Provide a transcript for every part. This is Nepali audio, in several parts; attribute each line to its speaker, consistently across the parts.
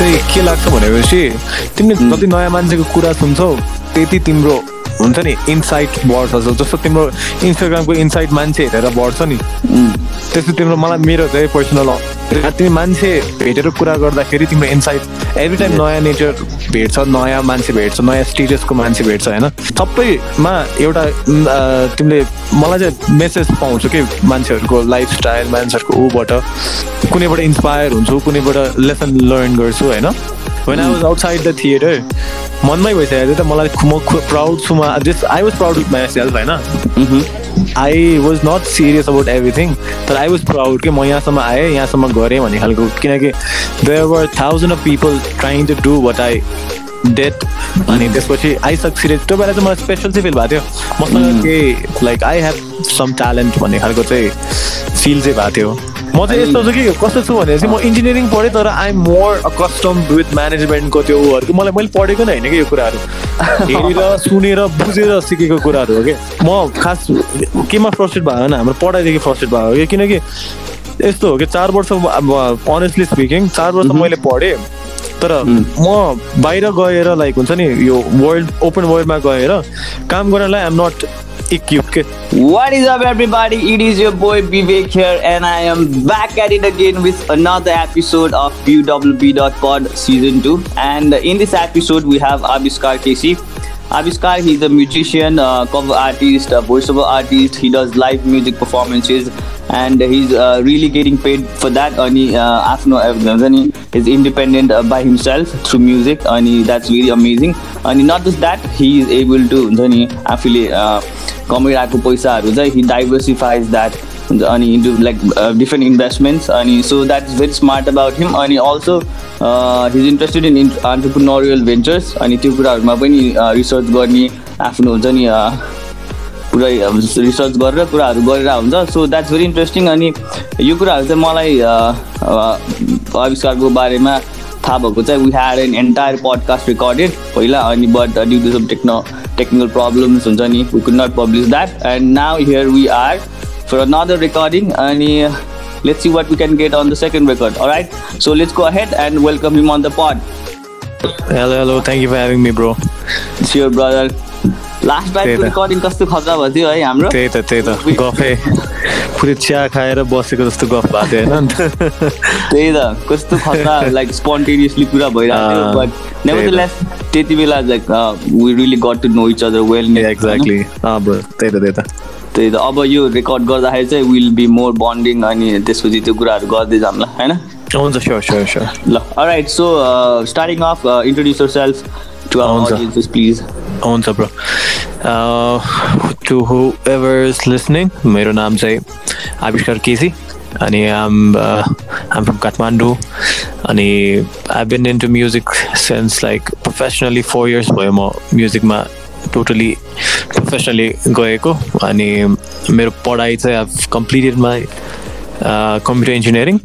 Speaker 1: चाहिँ के लाग्छ भनेपछि तिमीले जति नयाँ मान्छेको कुरा सुन्छौ त्यति तिम्रो हुन्छ नि इन्साइट बढ्छ जस्तो तिम्रो इन्स्टाग्रामको इन्साइट मान्छे हेरेर बढ्छ नि। त्यस्तो तिम्रो मलाई मेरो चाहिँ पर्सनल तिमी मान्छे भेटेर कुरा गर्दाखेरि तिम्रो इन्साइट एभ्री टाइम नयाँ नेचर भेट्छ नयाँ मान्छे भेट्छ नयाँ स्टेटसको मान्छे भेट्छ होइन? सबैमा एउटा तिमीले मलाई चाहिँ मेसेज पाउँछु कि मान्छेहरूको लाइफस्टाइल मान्छेहरूको ऊबाट। कुनैबाट इन्सपायर हुन्छु कुनैबाट लेसन लर्न गर्छु होइन? When I was outside the theatre मनमै भइसकेको थियो त मलाई म प्राउड छु म just I was proud with myself होइन I was not serious about everything तर आई वाज प्राउड कि म यहाँसम्म आएँ यहाँसम्म गरेँ भन्ने खालको। किनकि there were thousand of people trying to do what I did अनि त्यसपछि आई सक्सिडेड त्यो बेला चाहिँ मलाई स्पेसल चाहिँ फिल भएको थियो। मसँग केही like I have some talent भन्ने खालको चाहिँ फिल चाहिँ भएको थियो। म चाहिँ यस्तो छु कि? कस्तो छु भनेपछि म इन्जिनियरिङ पढेँ तर I am more accustom with म्यानेजमेन्टको त्यो उहरूको। मलाई मैले पढेको नै होइन कि यो कुराहरू। हेरेर सुनेर बुझेर सिकेको कुराहरू हो कि? म खास केमा फ्रस्ट्रेट भयो भने हाम्रो पढाइदेखि फ्रस्ट्रेट भएको हो कि? किनकि यस्तो हो कि चार वर्ष अनेस्टली स्पिकिङ चार वर्ष मैले पढेँ तर म बाहिर गएर लाइक हुन्छ नि यो वर्ल्ड ओपन वर्ल्डमा गएर काम गर्नलाई I'm not equipped.
Speaker 2: What is up, everybody? It is your boy Vivek here, and I am back at it again with another episode of UWB.pod Season 2. And in this episode, we have Abhiskar Casey. Abhiskar, he's a musician, uh, cover artist, a voiceover artist. He does live music performances, and he's uh, really getting paid for that. Ani uh, आफ्नो हुन्छ is independent uh, by himself through music अनि that's really amazing अनि not just that he is able to नि आफूले कमाइरहेको पैसाहरू चाहिँ हि अनि इन्टु लाइक डिफ्रेन्ट इन्भेस्टमेन्ट्स अनि so that is very smart about him अनि also he's interested in entrepreneurial ventures अनि त्यो कुराहरूमा पनि रिसर्च गर्ने आफ्नो हुन्छ नि पुरै रिसर्च गरेर कुराहरू गरेर हुन्छ। सो द्याट्स भेरी इन्ट्रेस्टिङ अनि यो कुराहरू चाहिँ मलाई आविष्कारको बारेमा थाहा भएको चाहिँ we had an entire podcast recorded पहिला अनि but due to some techno technical problems हुन्छ नि we could not publish that. And now here we are for another recording and uh, let's see what we can get on the second record all right so let's go ahead and welcome him on the pod
Speaker 1: hello hello thank you for having me bro
Speaker 2: sure brother last टाइमको रेकर्डिङ कस्तो खतरा भयो थियो है हाम्रो
Speaker 1: त्यही त त्यही त गफै पुरै चिया खाएर बसेको जस्तो गफ भएको थियो होइन
Speaker 2: त्यही त कस्तो खतरा लाइक स्पोन्टेनियसली कुरा भइरहेको थियो बट नेभरलेस त्यति बेला like we really got to know each other well
Speaker 1: exactly त्यही त त्यही त
Speaker 2: त्यही त। अब यो रेकर्ड गर्दाखेरि चाहिँ विल बी मोर बन्डिङ अनि त्यसपछि त्यो कुराहरू गर्दै जाउँला होइन?
Speaker 1: हुन्छ स्योर स्योर स्योर
Speaker 2: ल right so starting off introduce yourself to our please
Speaker 1: हुन्छ। Bro to whoever is listening मेरो नाम चाहिँ आविष्कार केसी अनि आम आम फ्रम काठमाडौँ अनि I been into music since like professionally four years भयो म म्युजिकमा टोटली प्रोफेसनली गएको अनि मेरो पढाइ चाहिँ अब कम्प्लिटेड माई कम्प्युटर इन्जिनियरिङ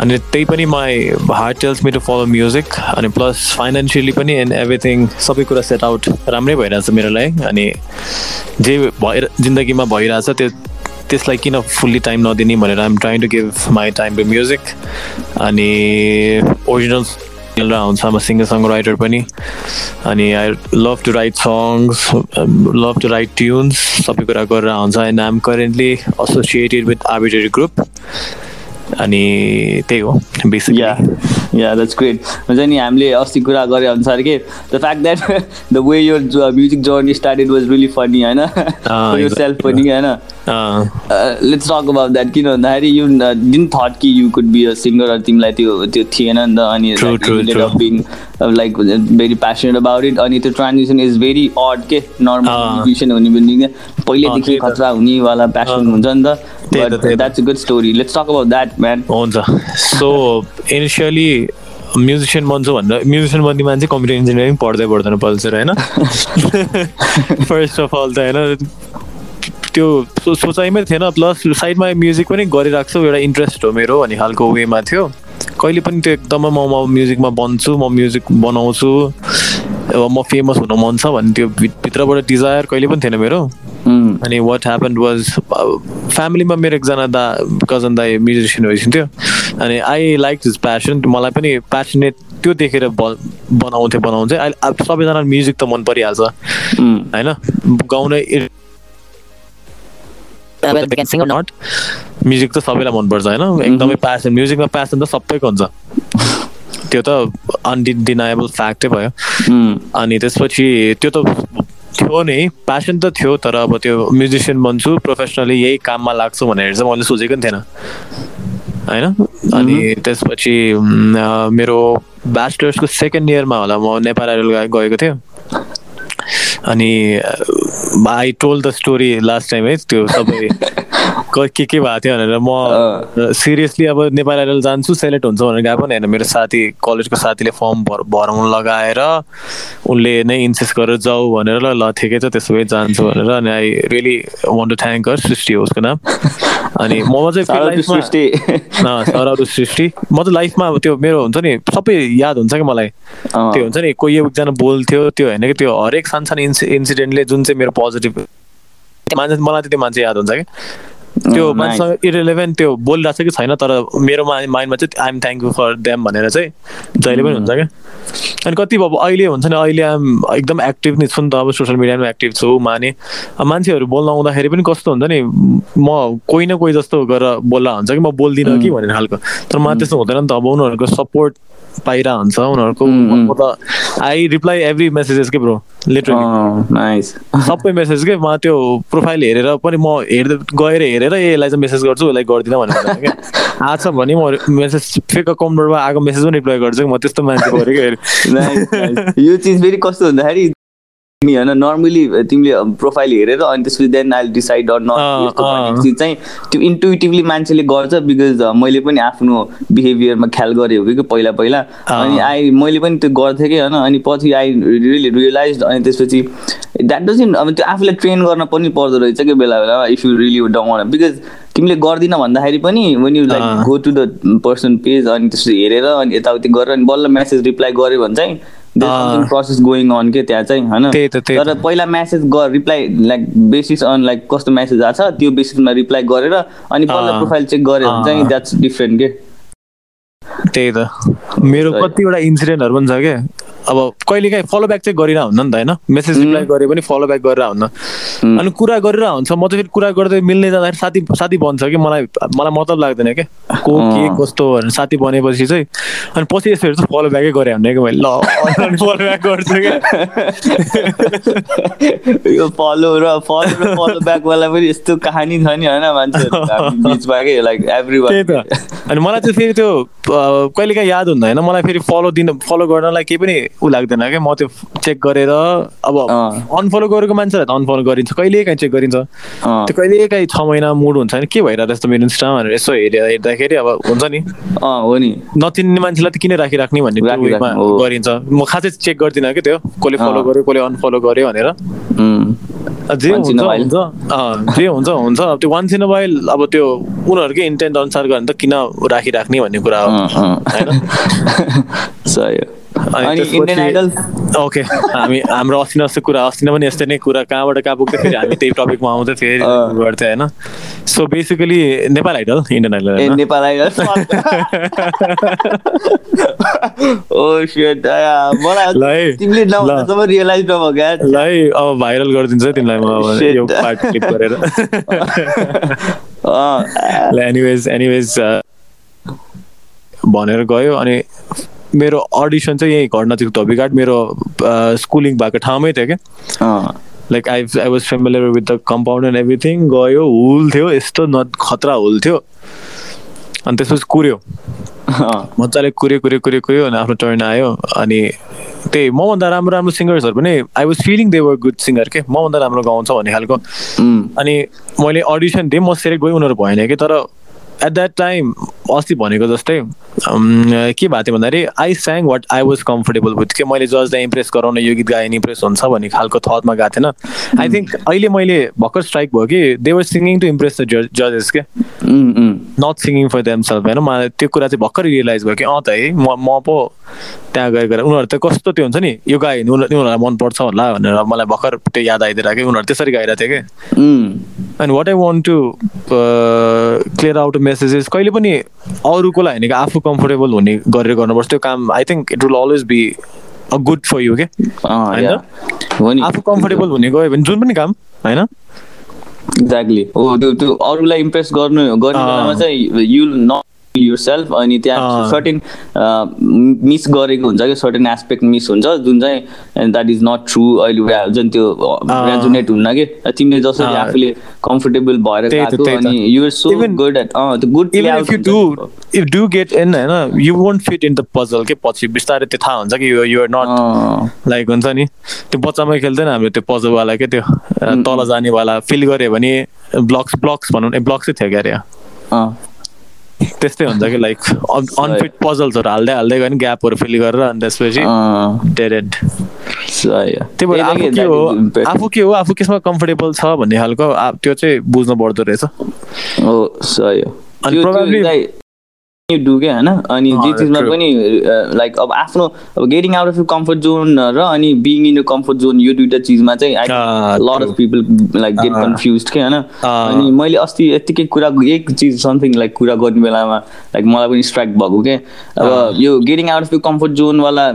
Speaker 1: अनि त्यही पनि my heart tells me to follow music अनि प्लस फाइनेन्सियली पनि एन्ड एभ्रिथिङ सबै कुरा सेट आउट राम्रै भइरहेछ मेरो लागि अनि जे भएर जिन्दगीमा भइरहेछ त्यो त्यसलाई किन फुल्ली टाइम नदिने भनेर I'm trying to give my time to music अनि ओरिजिनल मिलेर आउँछ म सिङ्गर सङ राइटर पनि। अनि I love to write songs love to write tunes सबै कुरा गरेर आउँछ and I am currently associated with arbitrary group अनि त्यही हो basic
Speaker 2: yeah yeah that's great हुन्छ नि हामीले अस्ति कुरा गरे अनुसार के the fact that the way यो music journey started was really funny होइन? सेल्फ पनि होइन? लेट्स टक अबाउट द्याट किन भन्दाखेरि यु डिन थट कि you could be a singer तिमीलाई त्यो त्यो थिएन नि त अनि being like very passionate about it अनि त्यो ट्रान्जेक्सन इज भेरी अड के नर्मल म्युजिसियन हुने पनि पहिल्यैदेखि खतरा हुनेवाला प्यासन हुन्छ नि त that's a good story let's talk about that man
Speaker 1: हुन्छ। सो इनिसियली म्युजिसियन बन्छु भन्दा म्युजिसियन बन्ने मान्छे कम्प्युटर इन्जिनियरिङ पढ्दै पढ्दैन पल्सर होइन? फर्स्ट अफ अल त होइन? त्यो सोचाइमै थिएन प्लस साइडमा म्युजिक पनि गरिरहेको छु एउटा इन्ट्रेस्ट हो मेरो भन्ने खालको वेमा थियो। कहिले पनि त्यो एकदमै म म म्युजिकमा बन्छु म म्युजिक बनाउँछु अब म फेमस हुन मन छ भन्ने त्यो भित्रबाट डिजायर कहिले पनि थिएन मेरो। अनि वाट ह्यापन वाज फ्यामिलीमा मेरो एकजना दा कजन दाई म्युजिसियन भइसक्यो अनि आई लाइक हिज प्यासन मलाई पनि प्यासनेट त्यो देखेर ब बनाउँथेँ बनाउँथेँ। अहिले सबैजना म्युजिक त मन परिहाल्छ। होइन? गाउन नट म्युजिक त सबैलाई मनपर्छ होइन? एकदमै प्यासन म्युजिकमा प्यासन त सबैको हुन्छ। त्यो त अनडिनाएबल फ्याक्टै भयो।
Speaker 2: उम्,
Speaker 1: अनि त्यसपछि त्यो त थियो नै प्यासन त थियो तर अब त्यो म्युजिसियन बन्छु प्रोफेसनली यही काममा लाग्छु भनेर चाहिँ मैले सोचेको पनि थिएन। होइन? अनि त्यसपछि उम्, अ, मेरो ब्याचलर्सको सेकेन्ड इयरमा होला म नेपाल आइडल गएको थिएँ। अनि I told the story last time है त्यो सबै क- के भएको थियो भनेर म सिरियसली अब नेपाल आइडल जान्छु सेलेक्ट हुन्छ भनेर गएको पनि होइन। मेरो साथी कलेजको साथीले फर्म भर भराउनु लगाएर उनले नै इन्सिस्ट गरेर जाऊ भनेर ल ल ठिकै छ त्यसो भए जान्छु भनेर अनि I really want to thank her Srishti हो उसको नाम। अनि म चाहिँ
Speaker 2: सृष्टि।
Speaker 1: म चाहिँ लाइफमा अब त्यो मेरो हुन्छ नि सबै याद हुन्छ कि मलाई। त्यो हुन्छ नि कोही एकजना बोल्थ्यो त्यो होइन कि त्यो हरेक सानसानो इन्सि इन्सिडेन्टले जुन चाहिँ मेरो पोजिटिभ मान्छे मलाई चाहिँ त्यो मान्छे याद हुन्छ कि त्यो
Speaker 2: Oh.
Speaker 1: मान्छेसँग इरेलेभेन्ट त्यो बोलिरहेको छ कि छैन तर मेरो माइन्डमा चाहिँ आइएम थ्याङ्कफुल फर देम भनेर चाहिँ जहिले पनि हुन्छ क्या अनि कति अब अहिले हुन्छ नि अहिले आम एकदम एक्टिभ नै छु नि त अब सोसियल मिडियामा एक्टिभ छु माने मान्छेहरू बोल्न आउँदाखेरि पनि कस्तो हुन्छ नि म कोही न कोही जस्तो गरेर बोल्ला हुन्छ कि म बोल्दिनँ कि भन्ने खालको। तर मलाई त्यस्तो हुँदैन नि त अब उनीहरूको सपोर्ट पाइरह हुन्छ उनीहरूको म त आई रिप्लाई एभ्री मेसेजेस के ब्रो लिटरली सबै मेसेज के म त्यो प्रोफाइल हेरेर पनि म हेर्दै गएर हेरेर यसलाई चाहिँ मेसेज गर्छु यसलाई गर्दिनँ भनेर आएको छ भने म मेसेज फेक अकाउन्टबाट आएको मेसेज पनि रिप्लाई गर्छु म त्यस्तो मान्छे गरेँ कि।
Speaker 2: Nice, nice. यो चिज फेरि कस्तो भन्दाखेरि तिमी होइन नर्मली तिमीले प्रोफाइल हेरेर अनि त्यसपछि then I decide or not चाहिँ त्यो इन्टुइटिभली मान्छेले गर्छ बिकज मैले पनि आफ्नो बिहेभियरमा ख्याल गरेँ हो कि पहिला पहिला। अनि आई मैले पनि त्यो गर्थेँ कि होइन अनि पछि आई रियली रियलाइज अनि त्यसपछि द्याट डजन अब त्यो आफूलाई ट्रेन गर्न पनि पर्दो रहेछ कि बेला बेलामा if you really don't because तिमीले गर्दिन भन्दाखेरि पनि when you like go to the person page अनि त्यसपछि हेरेर अनि यताउति गरेर अनि बल्ल मेसेज रिप्लाई गर्यो भने चाहिँ प्रोसेस गोइङ अन के त्यहाँ चाहिँ होइन। तर पहिला म्यासेज गर reply like basis on like कस्तो म्यासेज आएको छ त्यो बेसिसमा रिप्लाई गरेर अनि बल्ल। प्रोफाइल चेक गऱ्यो भने चाहिँ। द्याट्स डिफ्रेन्ट के
Speaker 1: त्यही त मेरो। कतिवटा इन्सिडेन्टहरू पनि छ क्या अब कहिले काहीँ फलो ब्याक चाहिँ गरिरह हुन्न नि त होइन? मेसेज रिप्लाई गरे पनि फलो ब्याक गरेर हुन्न अनि कुरा गरेर हुन्छ म चाहिँ फेरि कुरा गर्दै मिल्ने जाँदाखेरि साथी साथी बन्छ कि मलाई मलाई मतलब लाग्दैन क्या। को के। कस्तो भनेर साथी बनेपछि चाहिँ अनि पछि यसो हेर्छु फलो ब्याकै गरेँ भने कि मैले ल फलो ब्याक गर्छु क्या।
Speaker 2: यो फलो र फलो र फलो ब्याकवाला पनि यस्तो कहानी छ नि होइन के लाइक एभ्री
Speaker 1: त। अनि मलाई चाहिँ फेरि त्यो कहिलेकाहीँ याद हुँदैन मलाई फेरि फलो दिन फलो गर्नलाई केही पनि ऊ लाग्दैन क्या म त्यो चेक गरेर अब। अनफलो गरेको मान्छेलाई त अनफलो गरिन्छ। कहिलेकाहीँ चेक गरिन्छ। त्यो कहिलेकाहीँ छ महिना मुड हुन्छ नि के भइरहेको त्यस्तो मेरो इन्स्टा भनेर यसो हेरेर हेर्दाखेरि अब हुन्छ नि।
Speaker 2: हो नि।
Speaker 1: नचिन्ने मान्छेलाई त किन राखिराख्ने भन्ने। गरिन्छ। म खासै चेक गर्दिनँ कि त्यो? कसले फलो। गर्यो कसले अनफलो गर्यो भनेर। जे हुन्छ जे हुन्छ हुन्छ। अब त्यो वान्स इन अ वाइल अब त्यो उनीहरूकै इन्टेन्ट अनुसार गयो भने त किन राखिराख्ने भन्ने कुरा हो। होइन।
Speaker 2: अनि इन्डियन आइडल
Speaker 1: ओके हामी हाम्रो अस्ति अस्ति कुरा अस्ति नै पनि यस्तै नै कुरा कहाँबाट कहाँ पुग्थ्यो फेरि हामी त्यही टपिकमा आउँथ्यो फेरि। गर्थ्यो होइन? So basically Nepal Idol Indian Idol
Speaker 2: Nepal Idol ओ मलाई तिमीले। नभन्दासम्म रियलाइज नभयो क्या
Speaker 1: ल है अब भाइरल गरिदिन्छ तिमीलाई म अब. यो पार्ट क्लिप गरेर। एनिवेज एनिवेज भनेर गयो अनि मेरो अडिसन चाहिँ यही घटना चाहिँ धोबीघाट। मेरो स्कुलिङ भएको ठाउँमै थियो क्या। Like I I was familiar with the compound and everything गयो हुल थियो यस्तो न खतरा हुल थियो। अनि त्यसपछि कुर्यो। मजाले कुर्यो कुर्यो कुर्यो कुर्यो अनि आफ्नो टर्न आयो। अनि त्यही मभन्दा राम्रो राम्रो सिङ्गर्सहरू पनि I was feeling they were good singer के। मभन्दा राम्रो गाउँछ भन्ने खालको। अनि मैले अडिसन दिएँ म सेलेक्ट गएँ उनीहरू भएन कि। तर एट द्याट टाइम अस्ति भनेको जस्तै के भएको थियो भन्दाखेरि I sang what I was comfortable with के मैले जजलाई इम्प्रेस गराउन यो गीत गाएँ इम्प्रेस हुन्छ भन्ने खालको थटमा गएको थिएन। आई थिङ्क अहिले मैले भर्खर स्ट्राइक भयो कि they were singing to impress the जजेस के। Not singing for them self होइन। मलाई त्यो कुरा चाहिँ भर्खर रियलाइज भयो कि अँ त है म म पो त्यहाँ गएर उनीहरू त कस्तो त्यो हुन्छ नि? यो गायो भने उनीहरू- उनीहरूलाई मनपर्छ होला भनेर मलाई भर्खर त्यो याद आइदिएर कि उनीहरू त्यसरी गाइरहेको थियो कि। And what I want to clear out message is कहिले पनि अरूको लागि होइन कि आफू कम्फोर्टेबल हुने गरेर गर्नुपर्छ। त्यो काम I think it will always be a good for you के होइन? आफू कम्फोर्टेबल हुने गयो भने जुन पनि काम होइन?
Speaker 2: एक्ज्याक्टली हो त्यो त्यो अरूलाई इम्प्रेस गर्नु गर्ने। बेलामा चाहिँ यु नट युर सेल्फ अनि त्यहाँ। सर्टेन मिस गरेको हुन्छ कि सर्टेन एस्पेक्ट मिस हुन्छ जुन चाहिँ द्याट इज नट ट्रु अहिले वा- जुन त्यो रेजुनेट हुन्न कि तिमीले जसरी। आफूले कम्फोर्टेबल भएर। अनि युआर सो गुड एट त्यो good
Speaker 1: if you do if do get in होइन you won't fit in the puzzle के पछि बिस्तारै त्यो थाहा हुन्छ कि युआर नट लाइक हुन्छ नि त्यो बच्चामै खेल्दैन हाम्रो त्यो पजलवाला के त्यो तल जानेवाला फिल गऱ्यो भने ब्लक्स ब्लक्स भनौँ ब्लक्सै थियो क्या अरे त्यस्तै हुन्छ कि लाइक अनफिट पजल्सहरू हाल्दै हाल्दै गयो भने ग्यापहरू फिल गरेर अनि त्यसपछि डेडेड त्यही भएर आफू के हो आफू के हो आफू केसमा कम्फोर्टेबल छ भन्ने खालको त्यो चाहिँ बुझ्नु पर्दो रहेछ।
Speaker 2: हो सही हो।
Speaker 1: अनि
Speaker 2: चाहिँ डु क्या होइन अनि जे चिजमा. पनि लाइक अब आफ्नो अब getting out of comfort zone र अनि बिङ इन कम्फर्ट जोन यो दुइटा चिजमा चाहिँ
Speaker 1: अँ,
Speaker 2: lot. Of people like get. Confuse के होइन अनि मैले अस्ति यत्तिकै कुरा एक चिज समथिङ लाइक कुरा गर्ने बेलामा लाइक मलाई पनि स्ट्राइक भएको के अब यो गेटिङ आउट अफ कम्फर्ट जोनवाला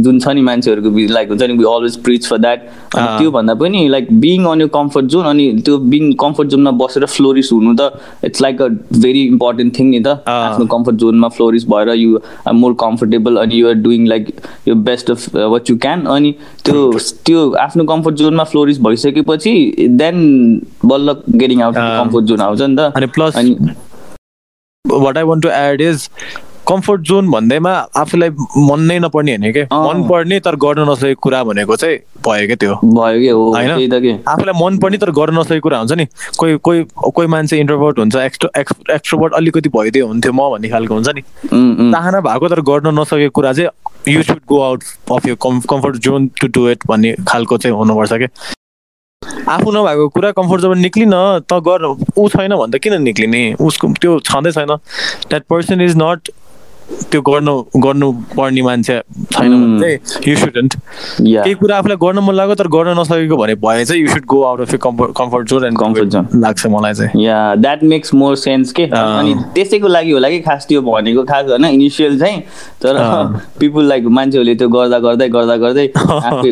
Speaker 2: जुन छ नि मान्छेहरूको लाइक हुन्छ नि we always preach for that
Speaker 1: अँ।
Speaker 2: त्यो भन्दा पनि लाइक बिङ अन यो कम्फर्ट जोन अनि त्यो बिङ कम्फर्ट जोनमा बसेर फ्लोरिस हुनु त it's like a very important thing नि त। आफ्नो कम्फर्ट जोनमा फ्लोरिस भएर यु आर मोर कम्फर्टेबल अनि युआर डुइङ लाइक यो best of what you can अनि त्यो त्यो आफ्नो कम्फर्ट जोनमा फ्लोरिस भइसकेपछि देन बल्ल गेटिङ आउट। कम्फर्ट जोन आउँछ नि त
Speaker 1: अनि प्लस
Speaker 2: अनि
Speaker 1: what I want to add is comfort zone भन्दैमा आफूलाई मन नै नपर्ने होइन कि?
Speaker 2: अँ।
Speaker 1: मन पर्ने तर गर्न नसकेको कुरा भनेको चाहिँ भयो क्या त्यो?
Speaker 2: भयो कि
Speaker 1: होइन? आफूलाई मन पर्ने तर गर्न नसकेको कुरा हुन्छ नि। कोही कोही कोही मान्छे इन्ट्रोभर्ट हुन्छ एक्स्ट्रो एक्स्ट्रोभर्ट अलिकति भइदियो हुन्थ्यो म भन्ने खालको हुन्छ नि। चाहना भएको तर गर्न नसकेको कुरा चाहिँ you should go out of यो comfort zone to do it भन्ने खालको चाहिँ हुनुपर्छ कि? आफू नभएको कुरा कम्फर्ट जोन निक्लिन त गर ऊ छैन भने त किन निक्लिने? उसको त्यो छँदै छैन। द्याट पर्सन इज नट त्यो गर्नु गर्नु पर्ने मान्छे छैन भने चाहिँ यु सुडन्ट. केही कुरा आफूलाई गर्न मन लाग्यो तर गर्न नसकेको भने भए चाहिँ you should go out of comfort comfort zone and
Speaker 2: Comfort zone.
Speaker 1: लाग्छ मलाई चाहिँ
Speaker 2: yeah that makes more sense के। अनि त्यसैको लागि होला कि खास त्यो भनेको खास होइन इनिसियल चाहिँ तर। पिपुल लाइक मान्छेहरूले त्यो गर्दा गर्दै गर्दा गर्दै आफै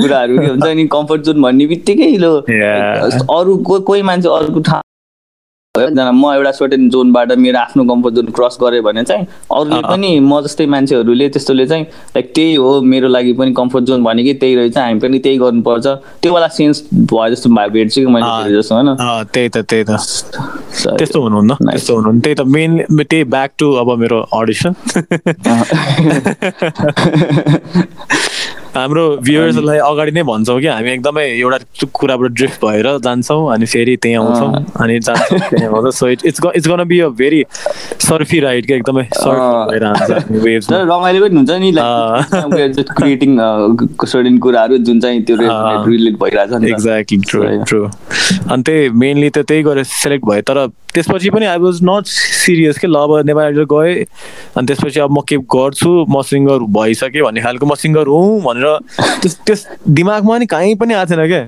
Speaker 2: कुराहरू के हुन्छ नि कम्फर्ट जोन भन्ने बित्तिकै. अरू कोही मान्छे अरूको ठाउँ एकजना म एउटा सर्टेन जोनबाट मेरो आफ्नो कम्फर्ट जोन क्रस गरेँ भने चाहिँ अरूले। पनि म जस्तै मान्छेहरूले त्यस्तोले चाहिँ लाइक त्यही हो मेरो लागि पनि कम्फर्ट जोन भनेकै त्यही रहेछ हामी पनि त्यही गर्नुपर्छ। त्यो वाला सेन्स भयो जस्तो भेट्छु कि मैले जस्तो होइन?
Speaker 1: त्यही त त्यही त। त्यस्तो हुनुहुन्न. त्यस्तो हुनुहुन्न। त्यही त मेन त्यही ब्याक टु अब मेरो अडिसन हाम्रो भ्युवर्सहरूलाई अगाडि नै भन्छौँ कि हामी एकदमै एउटा कुराबाट ड्रिफ्ट भएर जान्छौँ अनि फेरि त्यहीँ आउँछौँ अनि जान्छौँ त्यहीँ आउँछ so it it's it's gonna be a very surfy ride क्या एकदमै सर्फ। भएर
Speaker 2: रमाइलो पनि हुन्छ नि लाइक क्रिएटिङ सर्टेन कुराहरू जुन चाहिँ त्यो। रिलेट भइरहेछ।
Speaker 1: Exactly true. ट्रु अनि त्यही मेनली त त्यही गरेर सेलेक्ट भयो तर त्यसपछि पनि आई वाज नट सिरियस के ल अब नेपाल आइडल गएँ अनि त्यसपछि अब म के गर्छु म सिङ्गर भइसकेँ भन्ने खालको म सिङ्गर हुँ भनेर त्यस त्यस दिमागमा नि कहीँ पनि आएको थिएन क्या।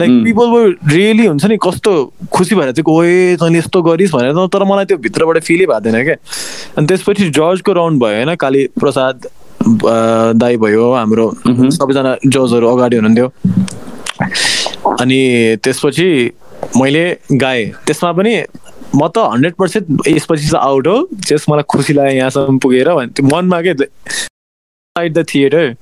Speaker 1: लाइक. पिपल वर रियली हुन्छ नि कस्तो खुसी भएर चाहिँ ओए तैँले यस्तो गरिस् भनेर। तर मलाई त्यो भित्रबाट फिलै भएको थिएन क्या। अनि त्यसपछि जजको राउन्ड भयो होइन? काली प्रसाद दाई भयो हाम्रो
Speaker 2: Mhm.
Speaker 1: सबैजना जजहरू अगाडि हुनुहुन्थ्यो। अनि त्यसपछि मैले गाएँ। त्यसमा पनि म त हन्ड्रेड पर्सेन्ट यसपछि चाहिँ आउट हो। जस मलाई खुसी लाग्यो यहाँसम्म पुगेर। भने त्यो मनमा के थिएटर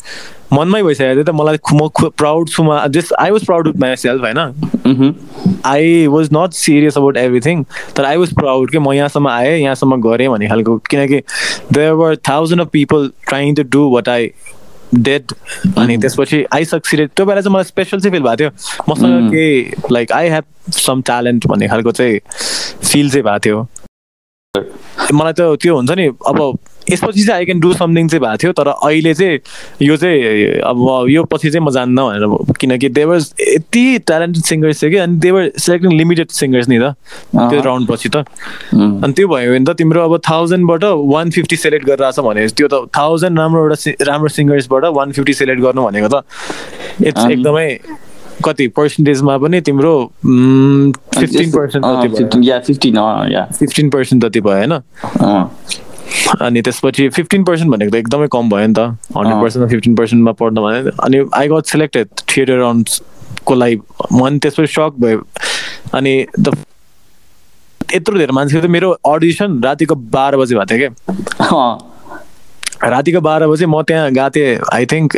Speaker 1: मनमै भइसकेको थियो त मलाई म प्राउड छु म just I was proud with myself होइन। I was not serious about everything तर आई वाज प्राउड कि म यहाँसम्म आएँ यहाँसम्म गरेँ भन्ने खालको। किनकि there were thousand of people trying to do what I did अनि त्यसपछि आई सक्सिडेड त्यो बेला चाहिँ मलाई स्पेसल चाहिँ फिल भएको थियो। मसँग. केही like I have some talent भन्ने खालको चाहिँ फिल चाहिँ भएको थियो। मलाई त त्यो हुन्छ नि अब यसपछि चाहिँ आई क्यान डु समथिङ चाहिँ भएको थियो तर अहिले चाहिँ यो चाहिँ अब यो पछि चाहिँ म जान्न भनेर किनकि देवर यति ट्यालेन्टेड सिङ्गर्स थियो कि अनि देवर सेलेक्टिङ लिमिटेड सिङ्गर्स नि त त्यो। राउन्ड पछि त। अनि त्यो भयो भने त तिम्रो अब थाउजन्डबाट वान फिफ्टी सेलेक्ट गरेर छ भने त्यो त थाउजन्ड राम्रो एउटा राम्रो सिङ्गर्सबाट वान फिफ्टी सेलेक्ट गर्नु भनेको त इट्स एकदमै कति पर्सेन्टेजमा पनि तिम्रो फिफ्टिन पर्सेन्ट
Speaker 2: फिफ्टिन
Speaker 1: पर्सेन्ट जति भयो। होइन? अनि त्यसपछि फिफ्टिन पर्सेन्ट भनेको त एकदमै कम भयो नि त। हन्ड्रेड पर्सेन्टमा फिफ्टिन पर्सेन्टमा पढ्नु भने अनि आई गट सेलेक्टेड थिएटर राउन्डको लागि। म अनि त्यसपछि सक भयो। अनि द यत्रो धेरै मान्छे थियो मेरो अडिसन रातिको बाह्र बजी भएको थियो क्या। रातिको बाह्र बजे म त्यहाँ गएको थिएँ। आई थिङ्क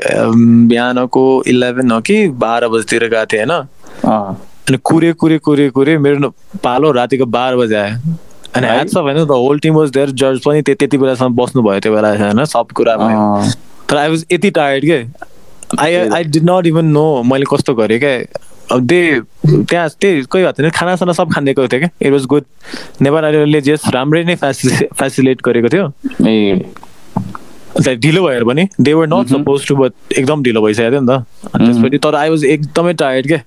Speaker 1: बिहानको इलेभेन हो कि बाह्र बजीतिर गएको थिएँ होइन। अनि कुरे कुरे कुरे कुरे मेरो पालो रातिको बाह्र बजे आयो। अनि
Speaker 2: है?
Speaker 1: ह्याट्स अफ होइन the whole team was there जज पनि त्यति बेलासम्म बस्नु भयो त्यो बेला होइन? सब कुरा भयो। तर आई वाज यति टायर्ड के? I I did not even know मैले कस्तो गरेँ क्या अब दे त्यहाँ त्यही कोही भएको थिएन। खानासाना सब खानिदिएको थियो क्या इट वाज गुड नेपाल आइडलले जस राम्रै नै फेसि फेसिलेट गरेको थियो। ढिलो भएर पनि। They were not suppose to but एकदम ढिलो भइसकेको थियो नि त। अनि त्यसपछि तर आई वाज एकदमै टायर्ड के?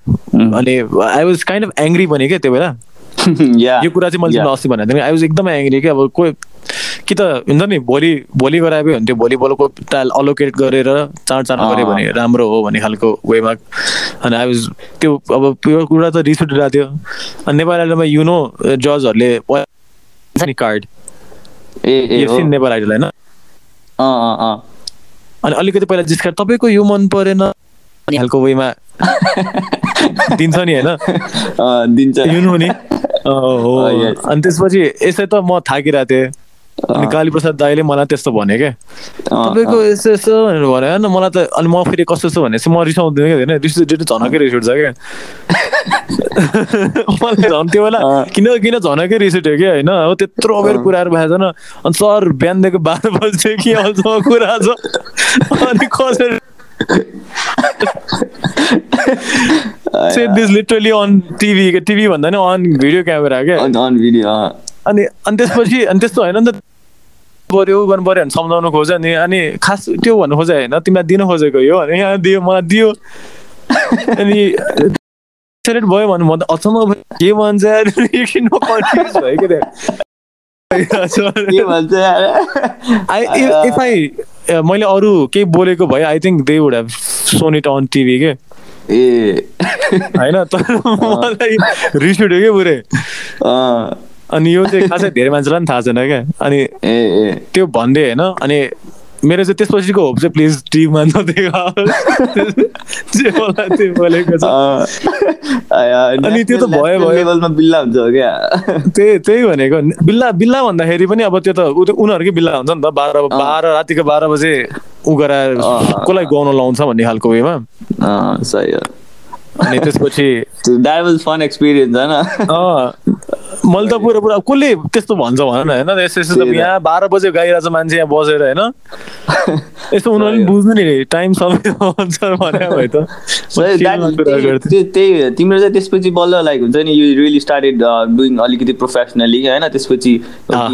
Speaker 1: अनि I was kind of angry पनि क्या त्यो बेला।
Speaker 2: या
Speaker 1: कुरा चाहिँ मैले अस्ति भनेको थिएँ। आई वाज एकदमै एङ्ग्री कि अब कोही कि त हुन्छ नि भोलि भोलि गराए हुन्थ्यो भोलि बोलको टाइल अलोकेट गरेर चाँड चाँड गऱ्यो भने राम्रो हो भन्ने खालको वेमा। अनि आई वाज त्यो अब त्यो कुरा त रिस उठिरहेको थियो। अनि नेपाल आइडलमा यु नो जजहरूले नि कार्ड
Speaker 2: ए
Speaker 1: नेपाल आइडल होइन अनि अलिकति पहिला जिस्कार तपाईँको यो मन परेन खालको वेमा दिन्छ नि होइन?
Speaker 2: दिन्छ।
Speaker 1: युनो नि। हो. अनि त्यसपछि यसै त म थाकिरहेको थिएँ। अनि कालीप्रसाद दाईले मलाई त्यस्तो भने क्या तपाईँको यस्तो यस्तो भनेर भने होइन। मलाई त अनि म फेरि कस्तो यस्तो भनेपछि म रिसाउँदिनँ क्या होइन? रिस रिस झनकै रिस उठ्छ क्या मलाई झन् त्यो बेला। किन किन झनकै रिस उठ्यो कि होइन? हो त्यत्रो अबेर कुराहरू भएको छैन अनि सर बिहानदेखि बाह्र बजी के अहिलेसम्म कुरा छ। अनि कसरी set this literally on TV TV भन्दा नि अन भिडियो क्यामेरा क्या
Speaker 2: अन भिडियो
Speaker 1: अनि अनि त्यसपछि अनि त्यस्तो होइन नि त। पर्यो गर्नु पर्यो भने सम्झाउनु खोज्यो नि। अनि खास त्यो भन्नु खोजे होइन तिमीलाई दिनु खोजेको यो अनि यहाँ दियो मलाई दियो। अनि सेलेक्ट भयो भन्नु त अचम्म। के भन्छ? आई इफ आई मैले अरू केही बोलेको भए I think they would have shown it on TV के?
Speaker 2: ए।
Speaker 1: होइन? तर मलाई रिस उठ्यो कि पुरै अनि यो चाहिँ खासै धेरै मान्छेलाई पनि थाहा छैन क्या अनि त्यो भन्दै होइन अनि मेरो चाहिँ त्यसपछिको होप चाहिँ प्लिज टिममा अनि त्यो त भयो।
Speaker 2: लेभलमा बिल्ला हुन्छ क्या?
Speaker 1: त्यही त्यही भनेको। बिल्ला बिल्ला भन्दाखेरि पनि अब त्यो त उनीहरूकै बिल्ला हुन्छ नि त। बाह्र बाह्र रातिको बाह्र बजे उ गराएर। कसलाई गाउन लाउँछ भन्ने खालको वेमा
Speaker 2: अँ, सही हो।
Speaker 1: अनि त्यसपछि
Speaker 2: फन एक्सपिरियन्स होइन
Speaker 1: मैले त पुरा पुरा कसले त्यस्तो भन्छ भन न होइन? यस्तो यस्तो। यहाँ बाह्र बजे गइरहेछ मान्छे यहाँ बसेर होइन? यस्तो उनीहरूले बुझ्नु नि टाइम सबै हुन्छ भने भए त।
Speaker 2: त्यही- तिम्रो चाहिँ त्यसपछि बल्ल लाइक हुन्छ नि यु रियली स्टार्टेड डुइङ अलिकति प्रोफेसनली होइन? त्यसपछि।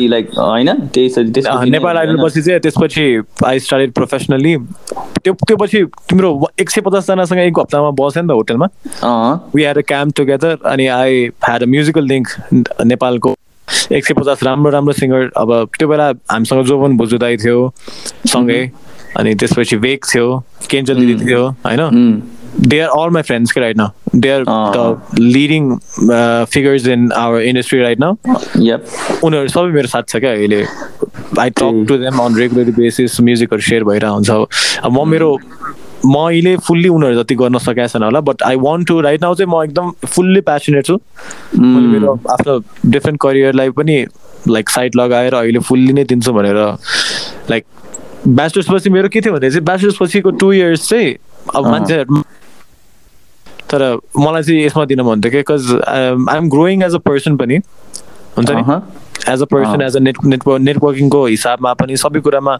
Speaker 2: लाइक होइन? त्यही छ-
Speaker 1: नेपाल
Speaker 2: होइन?
Speaker 1: आइडल पछि चाहिँ त्यसपछि आई स्टार्टेड प्रोफेसनली त्यो त्यो पछि तिम्रो एक सय पचासजनासँग एक हप्तामा बस्यो नि त होटेलमा। We had a camp together अनि I had a musical link नेपालको एक सय पचास राम्रो राम्रो सिङ्गर अब त्यो बेला हामीसँग जोबन भुजु दाई थियो सँगै अनि त्यसपछि वेक थियो केन्जल दिदी थियो होइन? They are all my friends के right now they are. The leading figures in our industry right now
Speaker 2: yep.
Speaker 1: उनीहरू सबै मेरो साथ छ क्या अहिले। I talk to them on regular basis म्युजिकहरू share भइरहेको हुन्छ अब म मेरो म अहिले फुल्ली उनीहरू जति गर्न सकेको छैन होला but I want to right now चाहिँ म एकदम फुल्ली प्यासनेट छु मैले मेरो आफ्नो डिफ्रेन्ट करियरलाई पनि लाइक साइड लगाएर अहिले फुल्ली नै दिन्छु भनेर लाइक ब्याचलर्स पछि मेरो के थियो भने चाहिँ ब्याचलर्स पछिको टु इयर्स चाहिँ अब। मान्छेहरू तर मलाई चाहिँ यसमा दिन मन थियो कि because I am growing as a person पनि हुन्छ नि as a person. As a net network नेटवर्किङको हिसाबमा पनि सबै कुरामा